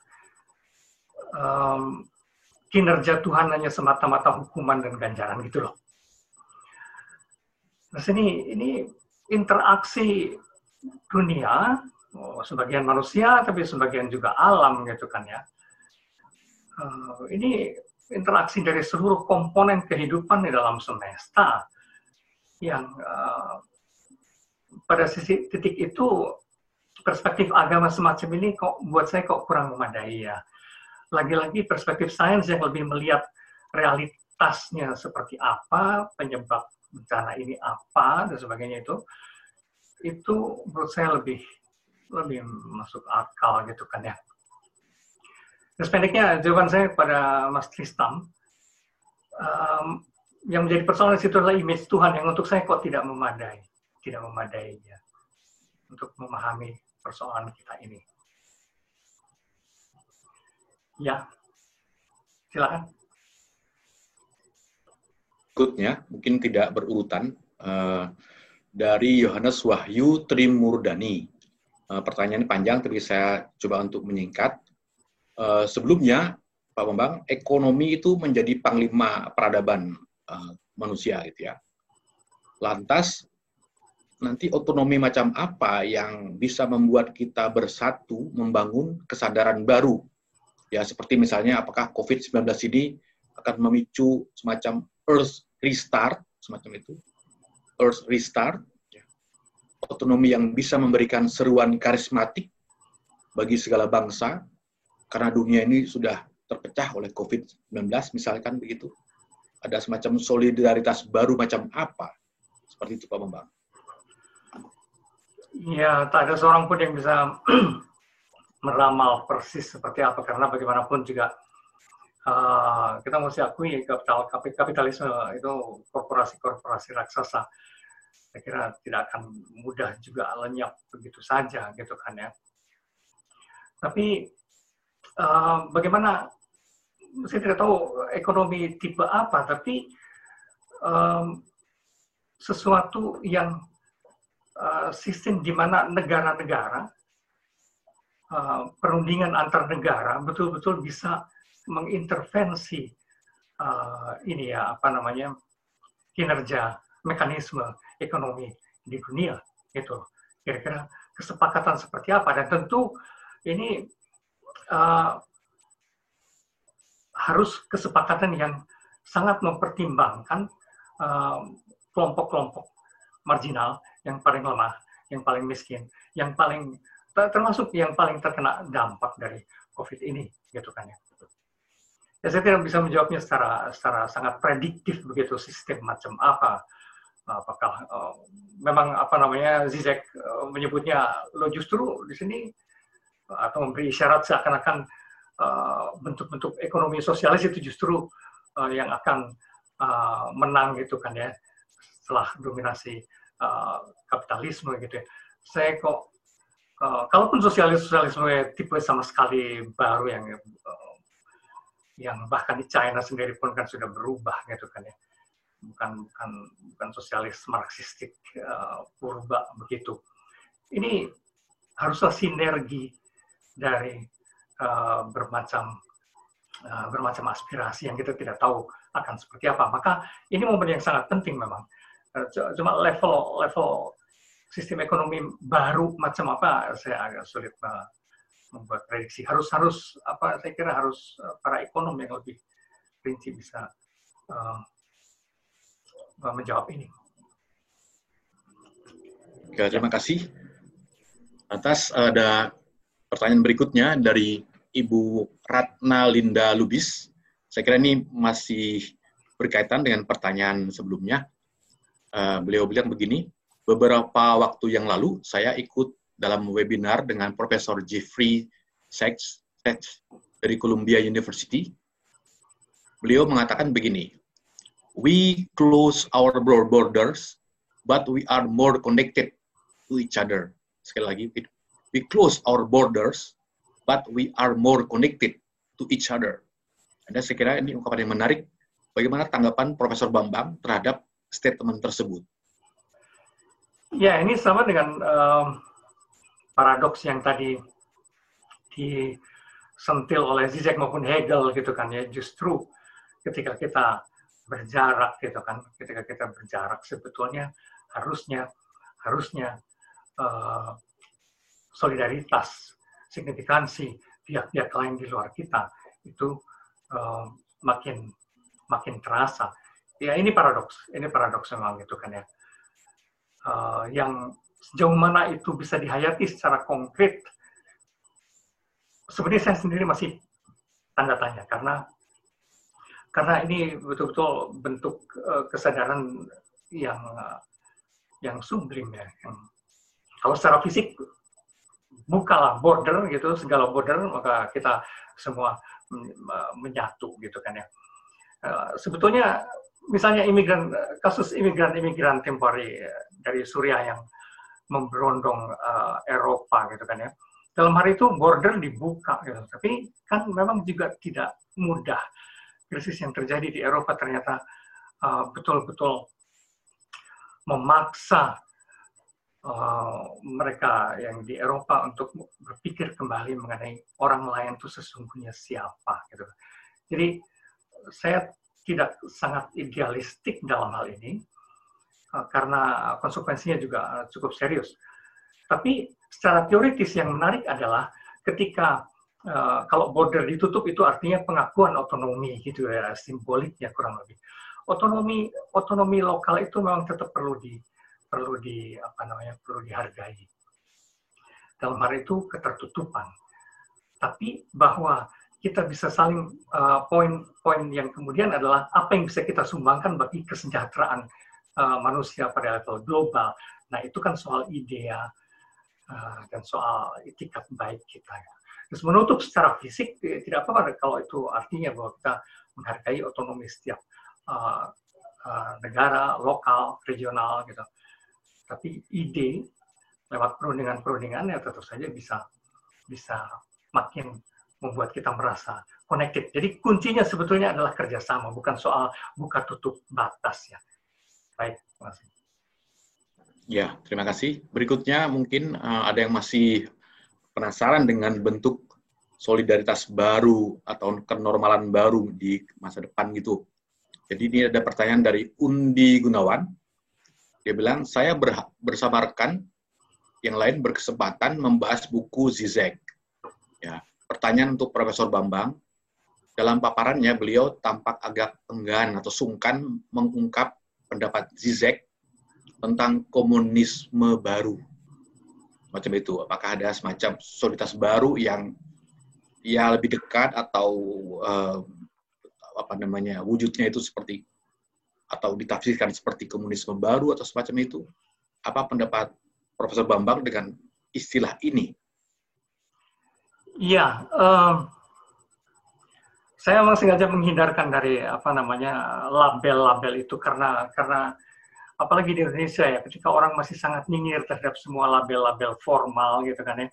um, kinerja Tuhan hanya semata-mata hukuman dan ganjaran gitu loh. Nah, sini ini interaksi dunia, oh, sebagian manusia tapi sebagian juga alam gitu kan ya. Uh, ini interaksi dari seluruh komponen kehidupan di dalam semesta yang uh, pada sisi titik itu perspektif agama semacam ini kok buat saya kok kurang memadai ya. Lagi-lagi perspektif sains yang lebih melihat realitasnya seperti apa, penyebab bencana ini apa dan sebagainya itu, itu menurut saya lebih lebih masuk akal gitu kan ya. Dan sependeknya jawaban saya kepada Mas Tristam, um, yang menjadi persoalan itu adalah image Tuhan yang untuk saya kok tidak memadai, tidak memadai ya, untuk memahami persoalan kita ini. Ya, silakan. Berikutnya, mungkin tidak berurutan, uh, dari Yohanes Wahyu Trimurdani. Uh, pertanyaan panjang, tapi saya coba untuk menyingkat. Uh, sebelumnya, Pak Bambang, ekonomi itu menjadi panglima peradaban manusia, gitu ya. Lantas, nanti otonomi macam apa yang bisa membuat kita bersatu membangun kesadaran baru? Ya seperti misalnya apakah COVID-19 ini akan memicu semacam earth restart semacam itu. Earth restart ya. otonomi yang bisa memberikan seruan karismatik bagi segala bangsa karena dunia ini sudah terpecah oleh COVID-19 misalkan begitu. Ada semacam solidaritas baru macam apa? Seperti itu Pak Bambang Ya, tak ada seorang pun yang bisa meramal persis seperti apa karena bagaimanapun juga uh, kita mesti akui kapital kapitalisme itu korporasi-korporasi raksasa. Saya kira tidak akan mudah juga lenyap begitu saja gitu kan ya. Tapi uh, bagaimana saya tidak tahu ekonomi tipe apa, tapi um, sesuatu yang Eh, sistem di mana negara-negara uh, perundingan antar negara betul-betul bisa mengintervensi uh, ini ya apa namanya kinerja mekanisme ekonomi di dunia itu kira-kira kesepakatan seperti apa? Dan tentu ini uh, harus kesepakatan yang sangat mempertimbangkan kelompok-kelompok uh, marginal yang paling lemah, yang paling miskin, yang paling termasuk yang paling terkena dampak dari COVID ini, gitu kan ya. Ya saya tidak bisa menjawabnya secara secara sangat prediktif begitu sistem macam apa. Apakah uh, memang apa namanya Zizek uh, menyebutnya lo justru di sini uh, atau memberi isyarat seakan-akan bentuk-bentuk uh, ekonomi sosialis itu justru uh, yang akan uh, menang gitu kan ya setelah dominasi uh, kapitalisme gitu ya. Saya kok uh, kalaupun sosialis sosialisme tipe sama sekali baru yang uh, yang bahkan di China sendiri pun kan sudah berubah gitu kan ya. Bukan bukan bukan sosialis marxistik uh, purba begitu. Ini haruslah sinergi dari uh, bermacam bermacam aspirasi yang kita tidak tahu akan seperti apa. Maka ini momen yang sangat penting memang cuma level level sistem ekonomi baru macam apa saya agak sulit uh, membuat prediksi harus harus apa saya kira harus uh, para ekonom yang lebih rinci bisa uh, menjawab ini. Oke, terima kasih. Atas ada pertanyaan berikutnya dari Ibu Ratna Linda Lubis. Saya kira ini masih berkaitan dengan pertanyaan sebelumnya uh, beliau bilang begini, beberapa waktu yang lalu saya ikut dalam webinar dengan Profesor Jeffrey Sachs, Sachs dari Columbia University. Beliau mengatakan begini, we close our borders, but we are more connected to each other. Sekali lagi, we close our borders, but we are more connected to each other. Anda saya kira ini ungkapan yang menarik. Bagaimana tanggapan Profesor Bambang terhadap statement tersebut? Ya, ini sama dengan um, paradoks yang tadi disentil oleh Zizek maupun Hegel gitu kan ya. Justru ketika kita berjarak gitu kan, ketika kita berjarak sebetulnya harusnya harusnya uh, solidaritas, signifikansi pihak-pihak lain di luar kita itu uh, makin makin terasa ya ini paradoks, ini paradoks memang gitu kan ya. Uh, yang sejauh mana itu bisa dihayati secara konkret, sebenarnya saya sendiri masih tanda tanya karena karena ini betul-betul bentuk uh, kesadaran yang uh, yang sublim ya. Yang, kalau secara fisik bukalah border gitu segala border maka kita semua menyatu gitu kan ya. Uh, sebetulnya misalnya imigran kasus imigran-imigran temporary dari Suriah yang memberondong uh, Eropa gitu kan ya. Dalam hari itu border dibuka gitu. Tapi kan memang juga tidak mudah krisis yang terjadi di Eropa ternyata uh, betul-betul uh, memaksa uh, mereka yang di Eropa untuk berpikir kembali mengenai orang lain itu sesungguhnya siapa gitu. Jadi saya tidak sangat idealistik dalam hal ini uh, karena konsekuensinya juga uh, cukup serius. Tapi secara teoritis yang menarik adalah ketika uh, kalau border ditutup itu artinya pengakuan otonomi gitu ya simboliknya kurang lebih. Otonomi otonomi lokal itu memang tetap perlu di perlu di apa namanya perlu dihargai. Dalam hal itu ketertutupan. Tapi bahwa kita bisa saling poin-poin uh, yang kemudian adalah apa yang bisa kita sumbangkan bagi kesejahteraan uh, manusia pada level global. Nah itu kan soal idea uh, dan soal etikat baik kita. Ya. Terus menutup secara fisik tidak apa-apa kalau itu artinya bahwa kita menghargai otonomi setiap uh, uh, negara, lokal, regional gitu. Tapi ide lewat perundingan-perundingan ya tentu saja bisa bisa makin membuat kita merasa connected. Jadi kuncinya sebetulnya adalah kerjasama, bukan soal buka tutup batas ya. Baik, terima kasih. Ya, terima kasih. Berikutnya mungkin uh, ada yang masih penasaran dengan bentuk solidaritas baru atau kenormalan baru di masa depan gitu. Jadi ini ada pertanyaan dari Undi Gunawan. Dia bilang, saya bersama rekan yang lain berkesempatan membahas buku Zizek. Ya, pertanyaan untuk Profesor Bambang. Dalam paparannya, beliau tampak agak enggan atau sungkan mengungkap pendapat Zizek tentang komunisme baru macam itu. Apakah ada semacam soliditas baru yang ya lebih dekat atau uh, apa namanya wujudnya itu seperti atau ditafsirkan seperti komunisme baru atau semacam itu? Apa pendapat Profesor Bambang dengan istilah ini? Iya, um, saya memang sengaja menghindarkan dari apa namanya label-label itu karena karena apalagi di Indonesia ya, ketika orang masih sangat nyinyir terhadap semua label-label formal gitu kan ya,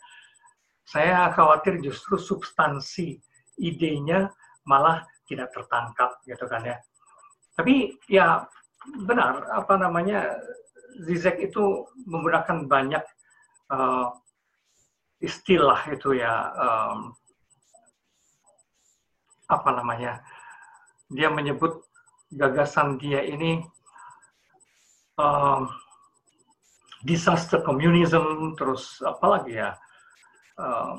saya khawatir justru substansi idenya malah tidak tertangkap gitu kan ya. Tapi ya benar apa namanya Zizek itu menggunakan banyak uh, istilah itu ya um, apa namanya dia menyebut gagasan dia ini uh, disaster communism, terus apa lagi ya? Uh,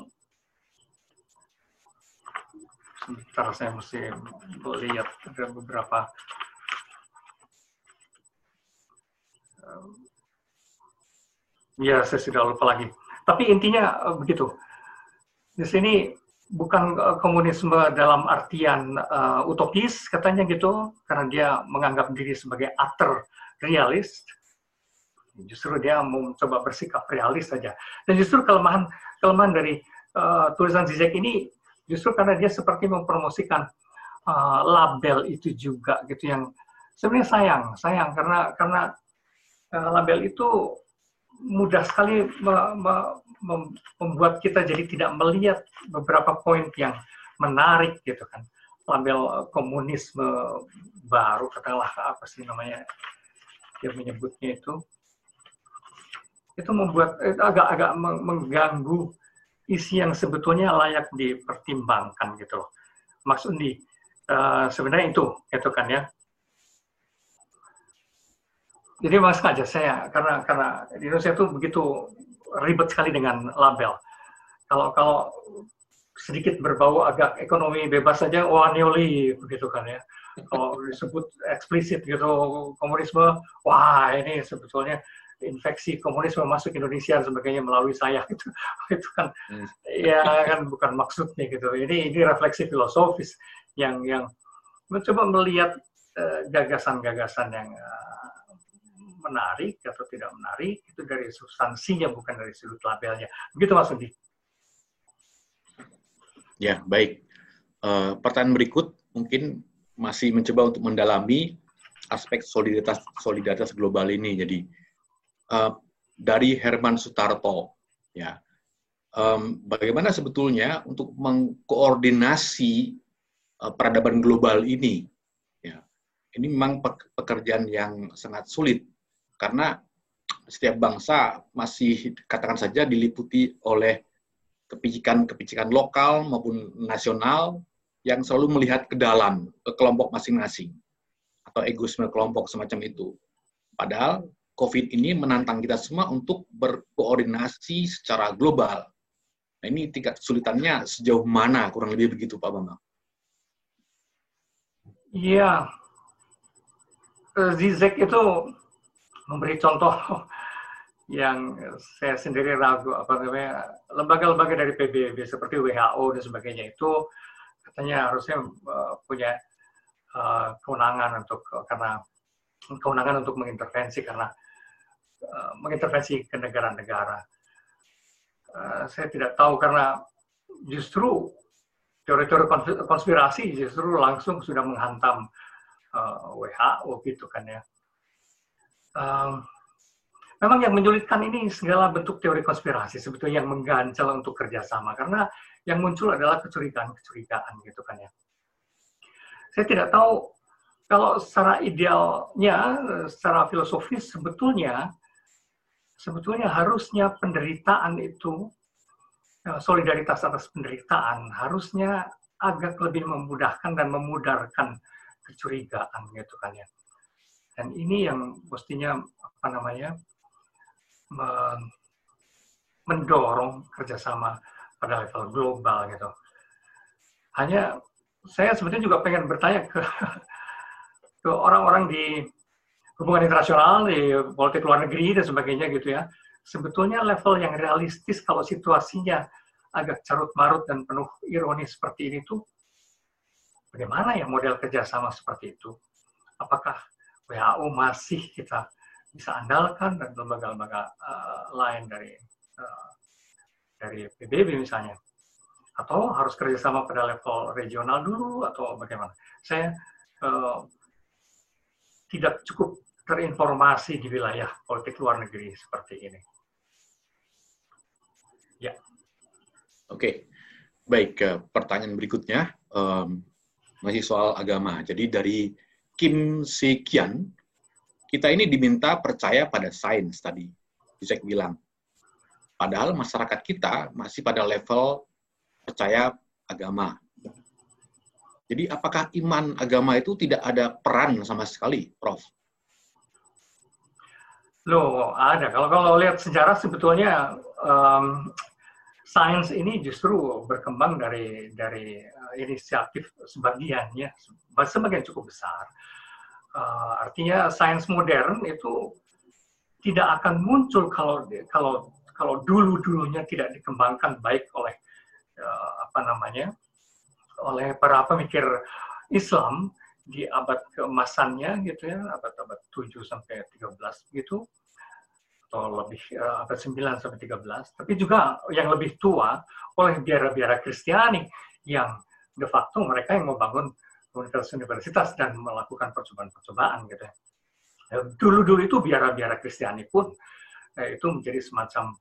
sebentar saya mesti lihat ada beberapa uh, ya saya sudah lupa lagi tapi intinya uh, begitu. Di sini bukan komunisme dalam artian uh, utopis katanya gitu karena dia menganggap diri sebagai ater realis, justru dia mau coba bersikap realis saja. Dan justru kelemahan kelemahan dari uh, tulisan Zizek ini justru karena dia seperti mempromosikan uh, label itu juga gitu yang sebenarnya sayang, sayang. Karena karena uh, label itu mudah sekali me, me, mem, membuat kita jadi tidak melihat beberapa poin yang menarik gitu kan label komunisme baru katakanlah apa sih namanya dia menyebutnya itu itu membuat agak-agak mengganggu isi yang sebetulnya layak dipertimbangkan gitu loh. Mas Undi, uh, sebenarnya itu, itu kan ya. Jadi mas sengaja saya karena karena di Indonesia itu begitu ribet sekali dengan label. Kalau kalau sedikit berbau agak ekonomi bebas saja, wah neoli begitu kan ya kalau disebut eksplisit gitu komunisme, wah ini sebetulnya infeksi komunisme masuk Indonesia dan sebagainya melalui saya itu itu kan hmm. ya kan bukan maksudnya gitu ini ini refleksi filosofis yang yang mencoba melihat eh, gagasan-gagasan uh, yang uh, menarik atau tidak menarik itu dari substansinya bukan dari sudut labelnya. Begitu Mas Udi. Ya baik. Uh, pertanyaan berikut mungkin masih mencoba untuk mendalami aspek solidaritas solidaritas global ini. Jadi uh, dari Herman Sutarto ya. Um, bagaimana sebetulnya untuk mengkoordinasi uh, peradaban global ini? Ya ini memang pekerjaan yang sangat sulit karena setiap bangsa masih katakan saja diliputi oleh kepicikan-kepicikan lokal maupun nasional yang selalu melihat ke dalam ke kelompok masing-masing atau egoisme kelompok semacam itu. Padahal COVID ini menantang kita semua untuk berkoordinasi secara global. Nah, ini tingkat kesulitannya sejauh mana kurang lebih begitu Pak Bambang? Iya, Zizek itu memberi contoh yang saya sendiri ragu apa namanya lembaga-lembaga dari PBB seperti WHO dan sebagainya itu katanya harusnya uh, punya uh, kewenangan untuk karena kewenangan untuk mengintervensi karena uh, mengintervensi ke negara-negara. Uh, saya tidak tahu karena justru teori-teori konspirasi justru langsung sudah menghantam uh, WHO gitu kan ya um, memang yang menyulitkan ini segala bentuk teori konspirasi sebetulnya yang mengganjal untuk kerjasama karena yang muncul adalah kecurigaan-kecurigaan gitu kan ya. Saya tidak tahu kalau secara idealnya, secara filosofis sebetulnya sebetulnya harusnya penderitaan itu eh, solidaritas atas penderitaan harusnya agak lebih memudahkan dan memudarkan kecurigaan gitu kan ya. Dan ini yang mestinya apa namanya mendorong kerjasama pada level global gitu. Hanya saya sebetulnya juga pengen bertanya ke ke orang-orang di hubungan internasional, di politik luar negeri dan sebagainya gitu ya. Sebetulnya level yang realistis kalau situasinya agak carut marut dan penuh ironi seperti ini tuh bagaimana ya model kerjasama seperti itu? Apakah WHO masih kita bisa andalkan dan lembaga-lembaga uh, lain dari uh, dari PBB misalnya atau harus kerjasama pada level regional dulu atau bagaimana? Saya uh, tidak cukup terinformasi di wilayah politik luar negeri seperti ini. Ya. Oke, baik. Pertanyaan berikutnya um, masih soal agama. Jadi dari Kim Sekian, kita ini diminta percaya pada sains tadi, Yusek bilang. Padahal masyarakat kita masih pada level percaya agama. Jadi apakah iman agama itu tidak ada peran sama sekali, Prof? Loh, ada. Kalau kalau lihat sejarah sebetulnya um, sains ini justru berkembang dari dari uh, inisiatif sebagian ya, sebagian cukup besar. Uh, artinya sains modern itu tidak akan muncul kalau kalau kalau dulu dulunya tidak dikembangkan baik oleh uh, apa namanya oleh para pemikir Islam di abad keemasannya gitu ya abad-abad 7 sampai 13 gitu atau lebih uh, abad 9 sampai 13 tapi juga yang lebih tua oleh biara-biara Kristiani yang de facto mereka yang membangun universitas-universitas dan melakukan percobaan-percobaan gitu ya. Dulu-dulu itu biara-biara Kristiani pun eh, itu menjadi semacam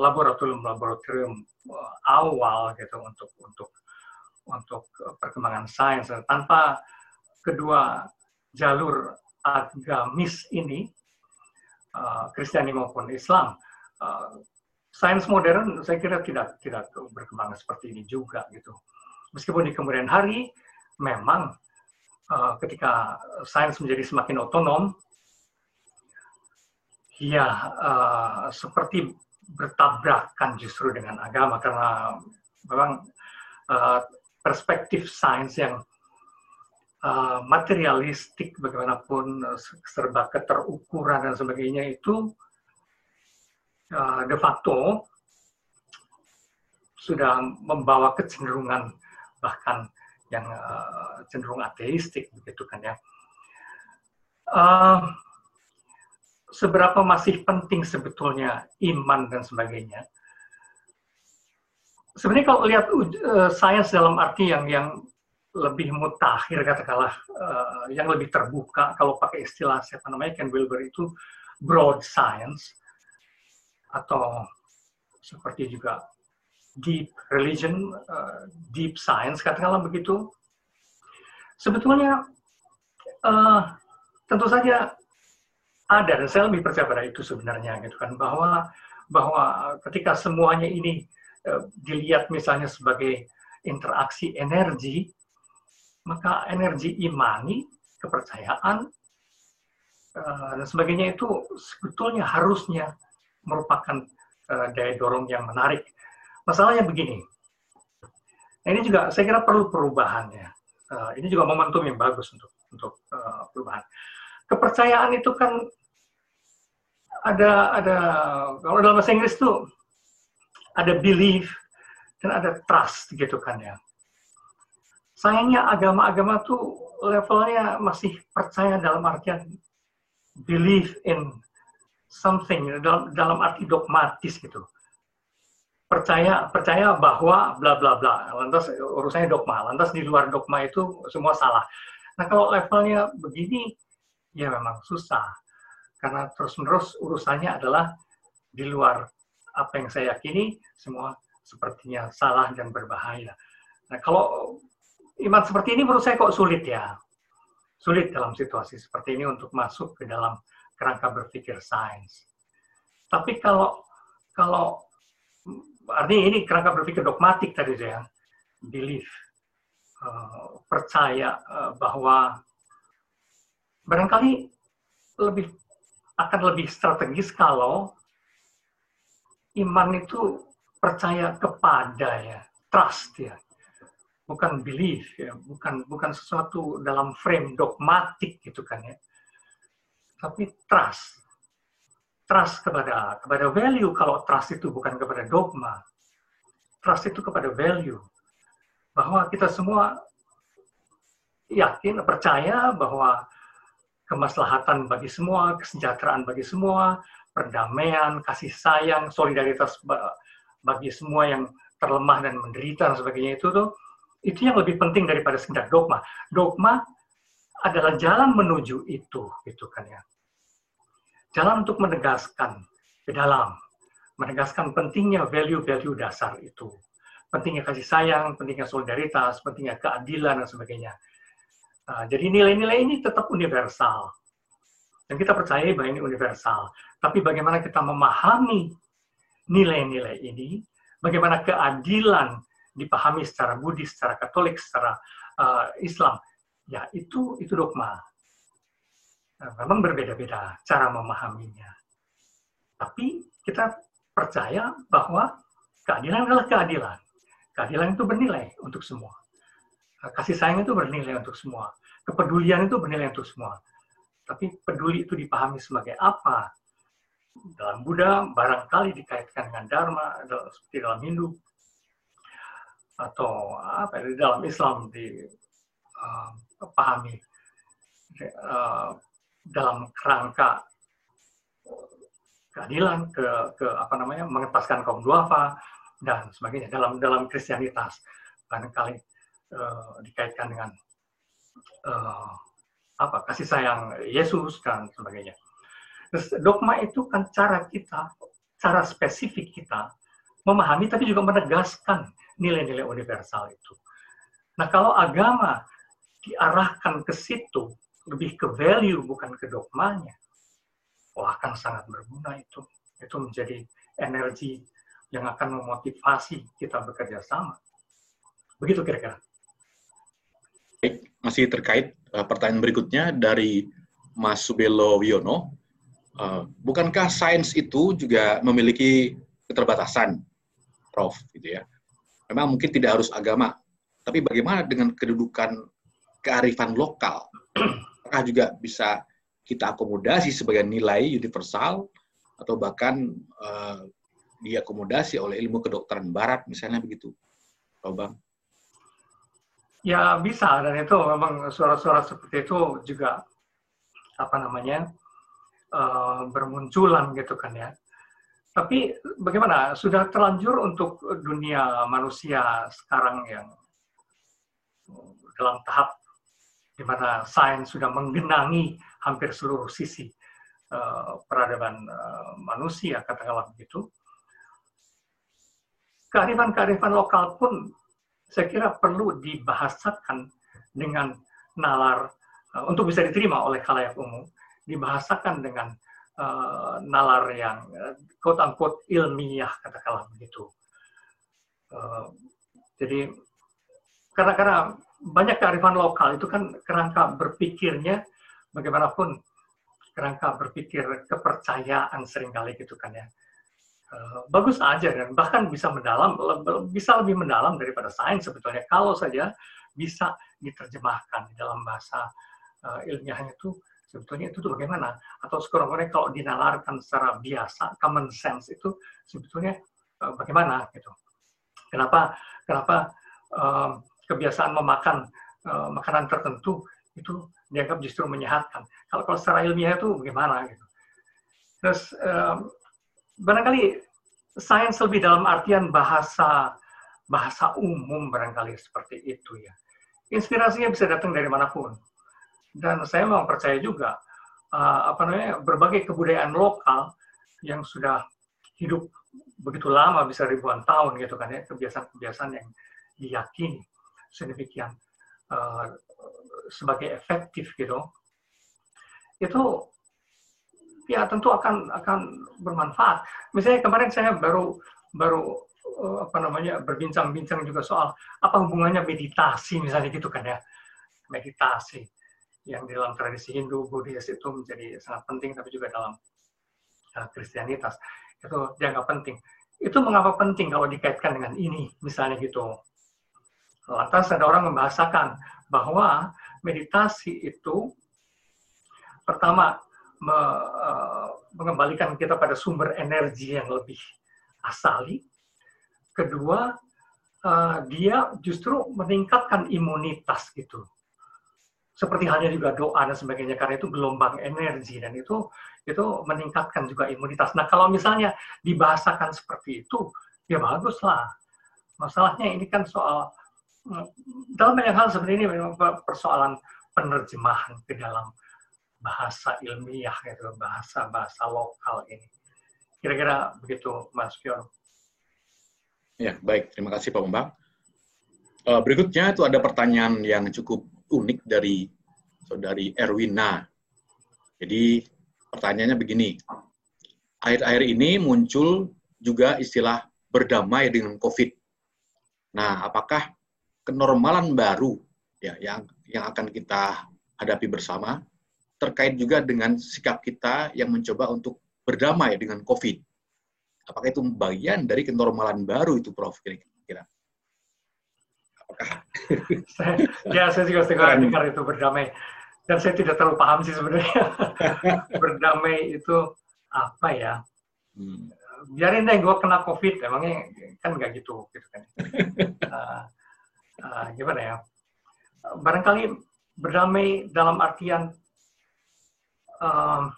laboratorium-laboratorium uh, uh, awal gitu untuk untuk untuk perkembangan sains tanpa kedua jalur agamis ini Kristiani uh, maupun Islam. Uh, sains modern saya kira tidak tidak berkembang seperti ini juga gitu. Meskipun di kemudian hari memang uh, ketika sains menjadi semakin otonom, ya uh, seperti bertabrakan justru dengan agama. Karena memang uh, perspektif sains yang uh, materialistik bagaimanapun uh, serba keterukuran dan sebagainya itu uh, de facto sudah membawa kecenderungan bahkan yang cenderung ateistik begitu kan ya. Seberapa masih penting sebetulnya iman dan sebagainya? Sebenarnya kalau lihat sains dalam arti yang yang lebih mutakhir katakanlah uh, yang lebih terbuka. Kalau pakai istilah siapa namanya Ken Wilber itu broad science atau seperti juga deep religion, uh, deep science, katakanlah begitu, sebetulnya uh, tentu saja ada dan saya lebih percaya pada itu sebenarnya gitu kan bahwa bahwa ketika semuanya ini uh, dilihat misalnya sebagai interaksi energi maka energi imani kepercayaan uh, dan sebagainya itu sebetulnya harusnya merupakan uh, daya dorong yang menarik Masalahnya begini, nah, ini juga saya kira perlu perubahan ya. Uh, ini juga momentum yang bagus untuk untuk perubahan. Kepercayaan itu kan ada ada kalau dalam bahasa Inggris itu ada belief dan ada trust gitu kan ya. Sayangnya agama-agama tuh levelnya masih percaya dalam artian believe in something dalam dalam arti dogmatis gitu. Percaya percaya bahwa bla bla bla lantas urusannya dogma lantas di luar dogma itu semua salah. Nah kalau levelnya begini ya memang susah. Karena terus menerus urusannya adalah di luar apa yang saya yakini semua sepertinya salah dan berbahaya. Nah kalau iman seperti ini menurut saya kok sulit ya. Sulit dalam situasi seperti ini untuk masuk ke dalam kerangka berpikir sains. Tapi kalau kalau artinya ini kerangka berpikir dogmatik tadi saya belief uh, percaya uh, bahwa barangkali lebih akan lebih strategis kalau iman itu percaya kepada ya trust ya bukan belief ya bukan bukan sesuatu dalam frame dogmatik gitu kan ya. Tapi trust. Trust kepada kepada value kalau trust itu bukan kepada dogma. Trust itu kepada value. Bahwa kita semua yakin percaya bahwa kemaslahatan bagi semua kesejahteraan bagi semua perdamaian kasih sayang solidaritas bagi semua yang terlemah dan menderita dan sebagainya itu tuh itu yang lebih penting daripada sekedar dogma dogma adalah jalan menuju itu gitu kan ya jalan untuk menegaskan ke dalam, menegaskan pentingnya value-value dasar itu. Pentingnya kasih sayang, pentingnya solidaritas, pentingnya keadilan, dan sebagainya. Nah, jadi nilai-nilai ini tetap universal. Dan kita percaya bahwa ini universal. Tapi bagaimana kita memahami nilai-nilai ini, bagaimana keadilan dipahami secara Buddhis, secara Katolik, secara uh, Islam, ya itu itu dogma. Nah, memang berbeda-beda cara memahaminya. Tapi kita percaya bahwa keadilan adalah keadilan. Keadilan itu bernilai untuk semua. Kasih sayang itu bernilai untuk semua. Kepedulian itu bernilai untuk semua. Tapi peduli itu dipahami sebagai apa? Dalam Buddha barangkali dikaitkan dengan Dharma, seperti dalam Hindu, atau apa ya, di dalam Islam dipahami uh, uh, dalam kerangka keadilan ke ke apa namanya mengentaskan kaum duafa dan sebagainya dalam dalam Kristianitas barangkali uh, dikaitkan dengan uh, apa kasih sayang Yesus dan sebagainya. Terus dogma itu kan cara kita, cara spesifik kita memahami tapi juga menegaskan nilai-nilai universal itu. Nah kalau agama diarahkan ke situ, lebih ke value bukan ke dogmanya, wah akan sangat berguna itu. Itu menjadi energi yang akan memotivasi kita bekerja sama. Begitu kira-kira. Baik, masih terkait uh, pertanyaan berikutnya dari Mas Subelo Wiono. Uh, bukankah sains itu juga memiliki keterbatasan, Prof? Gitu ya. Memang mungkin tidak harus agama, tapi bagaimana dengan kedudukan kearifan lokal. Apakah juga bisa kita akomodasi sebagai nilai universal atau bahkan uh, diakomodasi oleh ilmu kedokteran barat misalnya begitu. Pak Bang. Ya bisa dan itu memang suara-suara seperti itu juga apa namanya uh, bermunculan gitu kan ya. Tapi bagaimana? Sudah terlanjur untuk dunia manusia sekarang yang dalam tahap di mana sains sudah menggenangi hampir seluruh sisi uh, peradaban uh, manusia, katakanlah begitu. Kearifan-kearifan lokal pun saya kira perlu dibahasakan dengan nalar uh, untuk bisa diterima oleh khalayak umum, dibahasakan dengan uh, nalar yang uh, quote unquote ilmiah katakanlah begitu. Uh, jadi karena karena banyak kearifan lokal itu kan kerangka berpikirnya bagaimanapun kerangka berpikir kepercayaan sering kali gitu kan ya. Bagus aja dan bahkan bisa mendalam bisa lebih mendalam daripada sains sebetulnya kalau saja bisa diterjemahkan di dalam bahasa ilmiahnya itu sebetulnya itu tuh bagaimana? Atau sekurang-kurangnya kalau dinalarkan secara biasa, common sense itu sebetulnya uh, bagaimana gitu? Kenapa kenapa uh, kebiasaan memakan uh, makanan tertentu itu dianggap justru menyehatkan? Kalau kalau secara ilmiah itu bagaimana gitu? Terus barangkali sains lebih dalam artian bahasa bahasa umum barangkali seperti itu ya. Inspirasinya bisa datang dari mana pun dan saya memang percaya juga uh, apa namanya berbagai kebudayaan lokal yang sudah hidup begitu lama bisa ribuan tahun gitu kan ya kebiasaan-kebiasaan yang diyakini sedemikian uh, sebagai efektif gitu. Itu ya tentu akan akan bermanfaat. Misalnya kemarin saya baru baru uh, apa namanya berbincang-bincang juga soal apa hubungannya meditasi misalnya gitu kan ya. Meditasi yang di dalam tradisi Hindu, Buddhis itu menjadi sangat penting, tapi juga dalam Kristianitas itu dianggap penting. Itu mengapa penting kalau dikaitkan dengan ini, misalnya gitu. Lantas ada orang membahasakan bahwa meditasi itu pertama me, uh, mengembalikan kita pada sumber energi yang lebih asali. Kedua, uh, dia justru meningkatkan imunitas gitu seperti halnya juga doa dan sebagainya karena itu gelombang energi dan itu itu meningkatkan juga imunitas. Nah kalau misalnya dibahasakan seperti itu ya bagus lah. Masalahnya ini kan soal mm, dalam banyak hal seperti ini memang persoalan penerjemahan ke dalam bahasa ilmiah gitu bahasa bahasa lokal ini. Kira-kira begitu Mas Fion. Ya baik terima kasih Pak Bambang. Uh, berikutnya itu ada pertanyaan yang cukup unik dari saudari Erwina. Jadi pertanyaannya begini, akhir-akhir ini muncul juga istilah berdamai dengan COVID. Nah, apakah kenormalan baru ya yang yang akan kita hadapi bersama terkait juga dengan sikap kita yang mencoba untuk berdamai dengan COVID? Apakah itu bagian dari kenormalan baru itu, Prof? Kira-kira? Saya, ya saya juga setengah dengar itu berdamai. Dan saya tidak terlalu paham sih sebenarnya. Berdamai itu apa ya? Hmm. biarin deh gue kena covid. Emangnya kan nggak gitu gitu kan. Uh, uh, gimana ya? Barangkali berdamai dalam artian uh,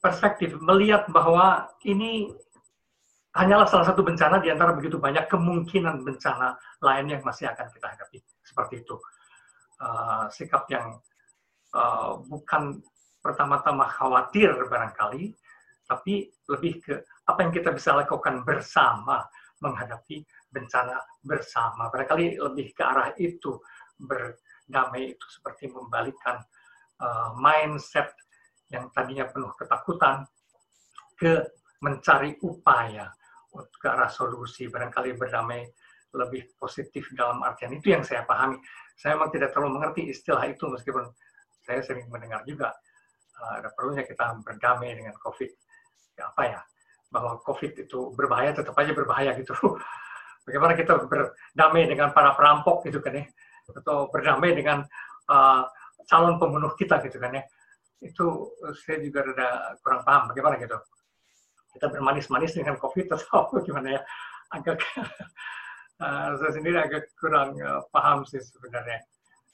perspektif melihat bahwa ini hanyalah salah satu bencana di antara begitu banyak kemungkinan bencana lain yang masih akan kita hadapi. Seperti itu. Uh, sikap yang uh, bukan pertama-tama khawatir barangkali, tapi lebih ke apa yang kita bisa lakukan bersama menghadapi bencana bersama. Barangkali lebih ke arah itu berdamai itu seperti membalikan uh, mindset yang tadinya penuh ketakutan ke mencari upaya ke arah solusi, barangkali berdamai lebih positif dalam artian itu yang saya pahami. Saya memang tidak terlalu mengerti istilah itu meskipun saya sering mendengar juga uh, ada perlunya kita berdamai dengan COVID. Ya, apa ya? Bahwa COVID itu berbahaya, tetap aja berbahaya gitu. Bagaimana kita berdamai dengan para perampok gitu kan ya? atau berdamai dengan uh, calon pembunuh kita gitu kan ya itu saya juga rada kurang paham bagaimana gitu kita bermanis-manis dengan covid atau gimana ya? Agak uh, saya sendiri agak kurang uh, paham sih sebenarnya.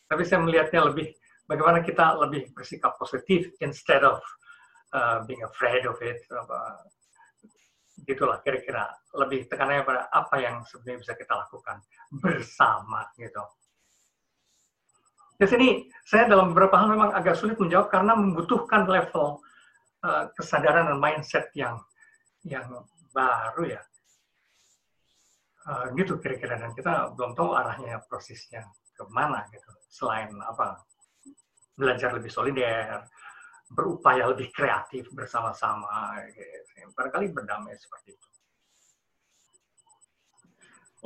Tapi saya melihatnya lebih bagaimana kita lebih bersikap positif instead of uh, being afraid of it uh, gitulah kira-kira. Lebih tekanannya pada apa yang sebenarnya bisa kita lakukan bersama gitu. Di sini saya dalam beberapa hal memang agak sulit menjawab karena membutuhkan level uh, kesadaran dan mindset yang yang baru ya. Uh, gitu kira-kira dan kita belum tahu arahnya prosesnya ke mana gitu. Selain apa belajar lebih solider, berupaya lebih kreatif bersama-sama, gitu. barangkali berdamai seperti itu.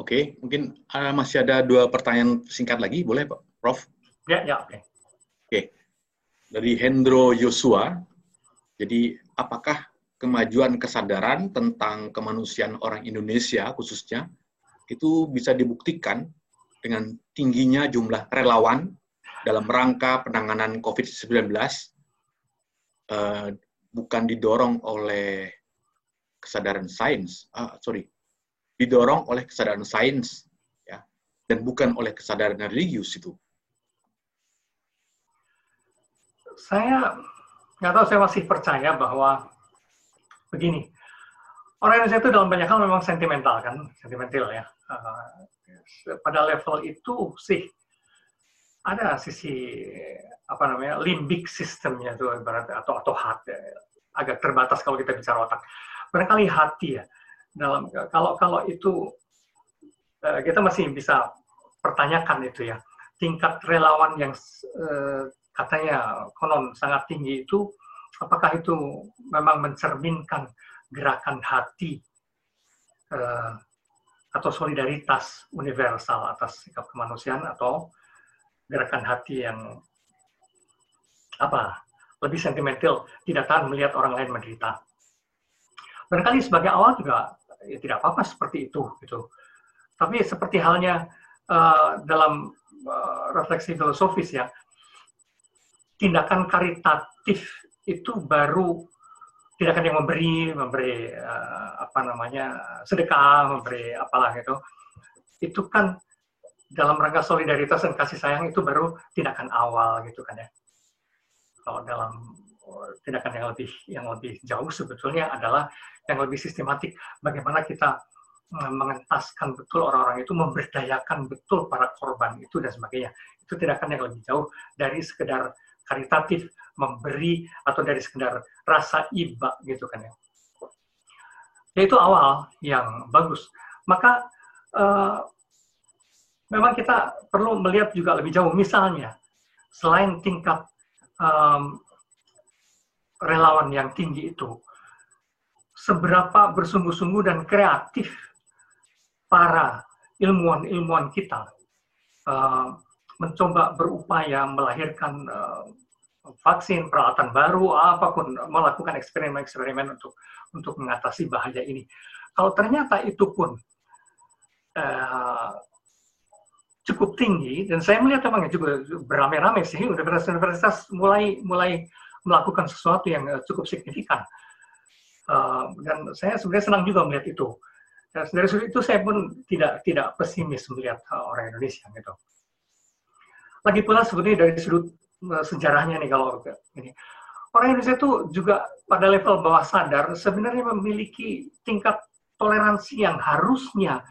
Oke, mungkin uh, masih ada dua pertanyaan singkat lagi, boleh Pak Prof? Ya, ya, oke. Okay. Oke. Okay. Dari Hendro Yosua, jadi apakah kemajuan kesadaran tentang kemanusiaan orang Indonesia khususnya itu bisa dibuktikan dengan tingginya jumlah relawan dalam rangka penanganan COVID-19 uh, bukan didorong oleh kesadaran sains, uh, sorry, didorong oleh kesadaran sains ya, dan bukan oleh kesadaran religius itu. saya nggak tahu saya masih percaya bahwa begini orang Indonesia itu dalam banyak hal memang sentimental kan sentimental ya. Uh, pada level itu sih ada sisi apa namanya limbik sistemnya itu ibarat atau atau hati agak terbatas kalau kita bicara otak. Barangkali hati ya dalam kalau kalau itu uh, kita masih bisa pertanyakan itu ya. Tingkat relawan yang uh, katanya konon sangat tinggi itu apakah itu memang mencerminkan gerakan hati uh, atau solidaritas universal atas sikap kemanusiaan atau gerakan hati yang apa lebih sentimental tidak tahan melihat orang lain menderita? Barangkali sebagai awal juga ya, tidak apa-apa seperti itu gitu. Tapi seperti halnya uh, dalam uh, refleksi filosofis ya tindakan karitatif itu baru tindakan yang memberi, memberi uh, apa namanya sedekah, memberi apalah gitu. Itu kan dalam rangka solidaritas dan kasih sayang itu baru tindakan awal gitu kan ya. Kalau dalam oh, tindakan yang lebih yang lebih jauh sebetulnya adalah yang lebih sistematik bagaimana kita eh, mengentaskan betul orang-orang itu memberdayakan betul para korban itu dan sebagainya itu tindakan yang lebih jauh dari sekedar karitatif, memberi atau dari sekedar rasa iba gitu kan ya. Itu awal yang bagus. Maka uh, memang kita perlu melihat juga lebih jauh. Misalnya, selain tingkat um, relawan yang tinggi itu, seberapa bersungguh-sungguh dan kreatif para ilmuwan-ilmuwan kita uh, mencoba berupaya melahirkan uh, vaksin, peralatan baru, apa pun, melakukan eksperimen-eksperimen untuk untuk mengatasi bahaya ini. Kalau ternyata itu pun uh, cukup tinggi, dan saya melihat memang juga beramai-ramai sih universitas-universitas mulai mulai melakukan sesuatu yang cukup signifikan. Uh, dan saya sebenarnya senang juga melihat itu. Dan dari sudut itu saya pun tidak tidak pesimis melihat orang Indonesia gitu. Lagi pula sebenarnya dari sudut eh, sejarahnya nih kalau ini orang Indonesia itu juga pada level bawah sadar sebenarnya memiliki tingkat toleransi yang harusnya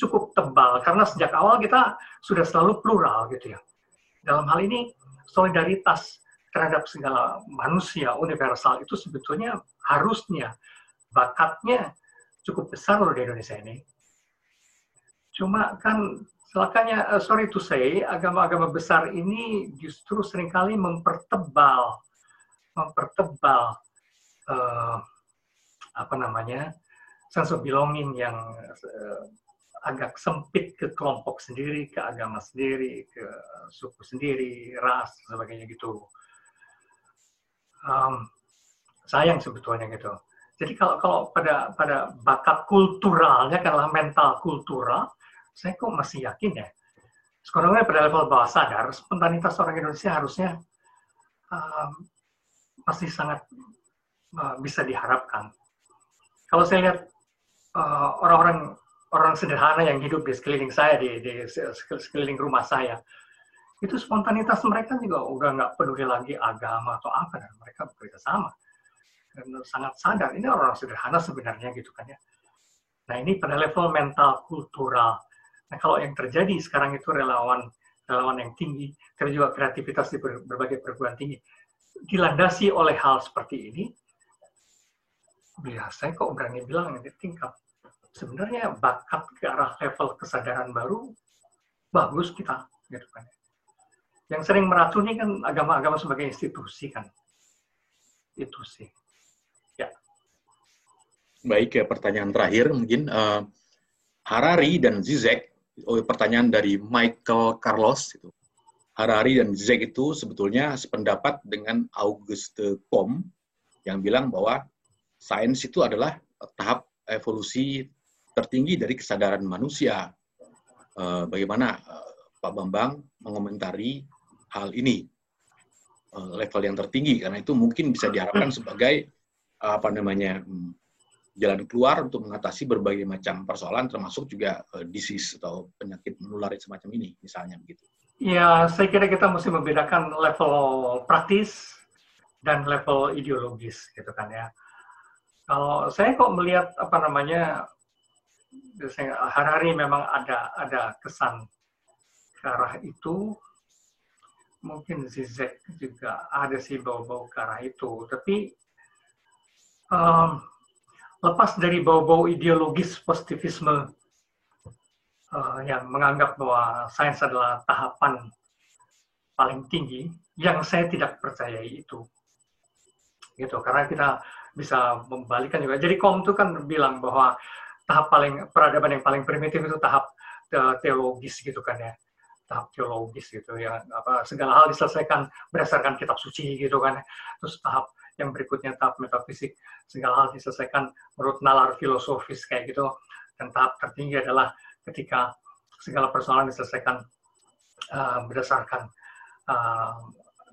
cukup tebal karena sejak awal kita sudah selalu plural gitu ya. Dalam hal ini solidaritas terhadap segala manusia universal itu sebetulnya harusnya bakatnya cukup besar loh di Indonesia ini. Cuma kan Celakanya, uh, sorry to say, agama-agama besar ini justru sering kali mempertebal, mempertebal uh, apa namanya sense belonging yang uh, agak sempit ke kelompok sendiri, ke agama sendiri, ke suku sendiri, ras, sebagainya gitu. Um, sayang sebetulnya gitu. Jadi kalau kalau pada pada bakat kulturalnya adalah mental kultural, saya kok masih yakin ya sekurangnya pada level bawah sadar, spontanitas orang Indonesia harusnya uh, masih sangat uh, bisa diharapkan. Kalau saya lihat orang-orang uh, orang sederhana yang hidup di sekeliling saya, di, di sekeliling rumah saya, itu spontanitas mereka juga udah nggak peduli lagi agama atau apa, dan mereka bekerja sama. Dan sangat sadar, ini -orang sederhana sebenarnya gitu kan ya. Nah ini pada level mental kultural. Nah kalau yang terjadi sekarang itu relawan relawan yang tinggi, tapi juga kreativitas di berbagai perguruan tinggi, dilandasi oleh hal seperti ini, biasa kok berani bilang ini tingkat. Sebenarnya bakat ke arah level kesadaran baru bagus kita, gitu kan. Yang sering meracuni kan agama-agama sebagai institusi kan. Itu sih. Baik, ya pertanyaan terakhir mungkin uh, Harari dan Zizek, pertanyaan dari Michael Carlos itu. Harari dan Zizek itu sebetulnya sependapat dengan Auguste Comte yang bilang bahwa sains itu adalah tahap evolusi tertinggi dari kesadaran manusia. Uh, bagaimana uh, Pak Bambang mengomentari hal ini uh, level yang tertinggi karena itu mungkin bisa diharapkan sebagai apa namanya hmm, jalan keluar untuk mengatasi berbagai macam persoalan termasuk juga uh, disease atau penyakit menular semacam ini misalnya begitu. Ya, saya kira kita mesti membedakan level praktis dan level ideologis gitu kan ya. Kalau saya kok melihat apa namanya hari-hari memang ada ada kesan ke arah itu mungkin Zizek juga ada sih bau-bau ke arah itu tapi um, lepas dari bau-bau ideologis positivisme uh, yang menganggap bahwa sains adalah tahapan paling tinggi, yang saya tidak percayai itu. Gitu, karena kita bisa membalikan juga. Jadi Kom itu kan bilang bahwa tahap paling peradaban yang paling primitif itu tahap teologis gitu kan ya tahap teologis gitu ya apa segala hal diselesaikan berdasarkan kitab suci gitu kan terus tahap yang berikutnya tahap metafisik segala hal diselesaikan menurut nalar filosofis kayak gitu. Dan tahap tertinggi adalah ketika segala persoalan diselesaikan uh, berdasarkan uh,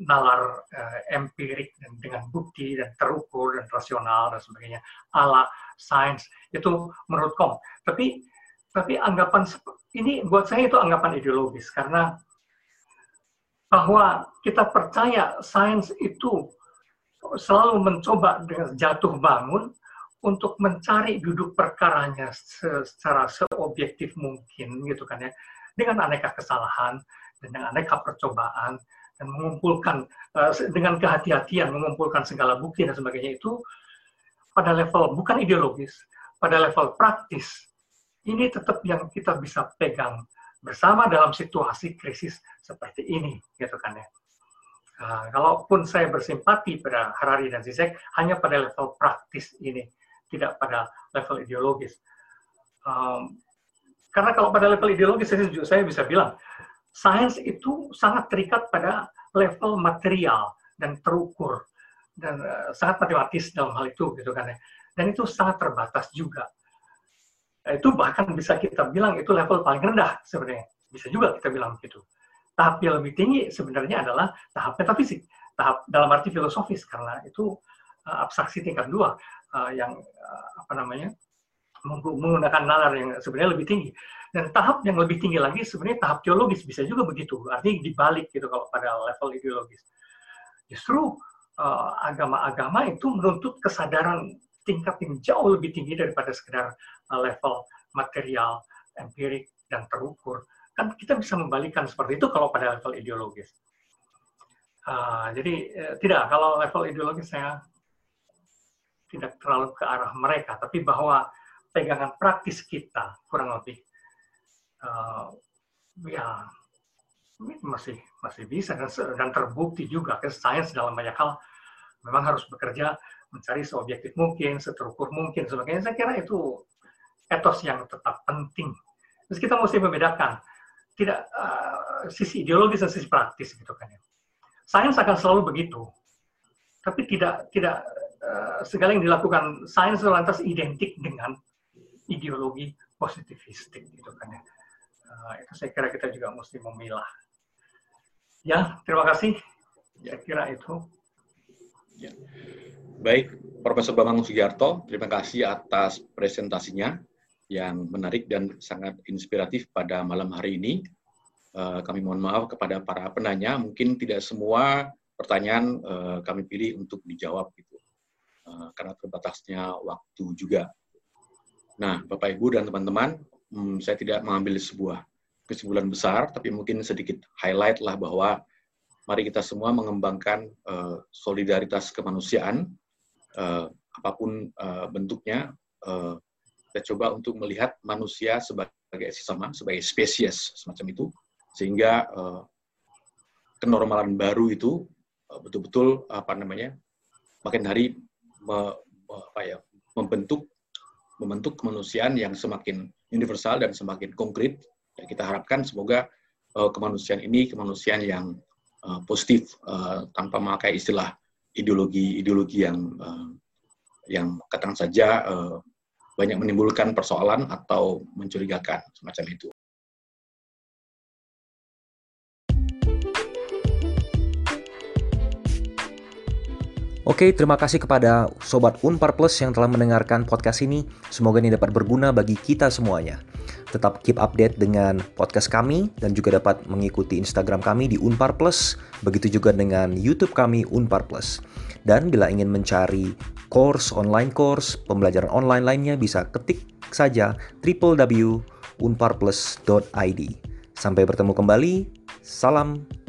nalar uh, empirik dan dengan bukti dan terukur dan rasional dan sebagainya ala sains itu menurut kom tapi tapi anggapan ini buat saya itu anggapan ideologis karena bahwa kita percaya sains itu selalu mencoba dengan jatuh bangun untuk mencari duduk perkaranya secara seobjektif mungkin gitu kan ya. Dengan aneka kesalahan dengan aneka percobaan dan mengumpulkan eh, dengan kehati-hatian mengumpulkan segala bukti dan sebagainya itu pada level bukan ideologis pada level praktis ini tetap yang kita bisa pegang bersama dalam situasi krisis seperti ini gitu kan ya Nah, kalaupun saya bersimpati pada Harari dan Zizek, hanya pada level praktis ini, tidak pada level ideologis. Um, karena kalau pada level ideologis, saya, saya bisa bilang, sains itu sangat terikat pada level material dan terukur dan uh, sangat matematis dalam hal itu gitu kan ya. Dan itu sangat terbatas juga. Itu bahkan bisa kita bilang itu level paling rendah sebenarnya. Bisa juga kita bilang begitu. Tahap yang lebih tinggi sebenarnya adalah tahap metafisik, tahap dalam arti filosofis karena itu uh, abstraksi tingkat dua uh, yang uh, apa namanya menggunakan nalar yang sebenarnya lebih tinggi. Dan tahap yang lebih tinggi lagi sebenarnya tahap teologis bisa juga begitu, artinya dibalik gitu kalau pada level ideologis. Justru agama-agama uh, itu menuntut kesadaran tingkat yang jauh lebih tinggi daripada sekedar uh, level material, empirik, dan terukur kan kita bisa membalikan seperti itu kalau pada level ideologis. Uh, jadi uh, tidak kalau level ideologis saya tidak terlalu ke arah mereka, tapi bahwa pegangan praktis kita kurang lebih uh, ya masih masih bisa dan, dan terbukti juga ke sains dalam banyak hal memang harus bekerja mencari seobjektif mungkin, seterukur mungkin, sebagainya. Saya kira itu etos yang tetap penting. Terus kita mesti membedakan tidak uh, sisi ideologis dan sisi praktis gitu kan ya. Sains akan selalu begitu, tapi tidak tidak uh, segala yang dilakukan sains lantas identik dengan ideologi positivistik gitu kan ya. uh, itu saya kira kita juga mesti memilah. Ya, terima kasih. Ya. Saya kira itu. Ya. Baik, Profesor Bambang Sugiarto, terima kasih atas presentasinya yang menarik dan sangat inspiratif pada malam hari ini. Uh, kami mohon maaf kepada para penanya, mungkin tidak semua pertanyaan uh, kami pilih untuk dijawab gitu, uh, karena terbatasnya waktu juga. Nah, Bapak Ibu dan teman-teman, hmm, saya tidak mengambil sebuah kesimpulan besar, tapi mungkin sedikit highlight lah bahwa mari kita semua mengembangkan solidaritas kemanusiaan, apa pun bentuknya, kita coba untuk melihat manusia sebagai sesama, sebagai spesies semacam itu, sehingga uh, kenormalan baru itu betul-betul uh, apa namanya makin hari me, apa ya membentuk membentuk kemanusiaan yang semakin universal dan semakin konkret. Ya, kita harapkan semoga uh, kemanusiaan ini kemanusiaan yang uh, positif uh, tanpa memakai istilah ideologi-ideologi yang uh, yang katakan saja uh, banyak menimbulkan persoalan atau mencurigakan semacam itu. Oke, terima kasih kepada Sobat Unpar Plus yang telah mendengarkan podcast ini. Semoga ini dapat berguna bagi kita semuanya. Tetap keep update dengan podcast kami dan juga dapat mengikuti Instagram kami di Unpar Plus. Begitu juga dengan YouTube kami Unpar Plus. Dan bila ingin mencari course, online course, pembelajaran online lainnya bisa ketik saja www.unparplus.id. Sampai bertemu kembali. Salam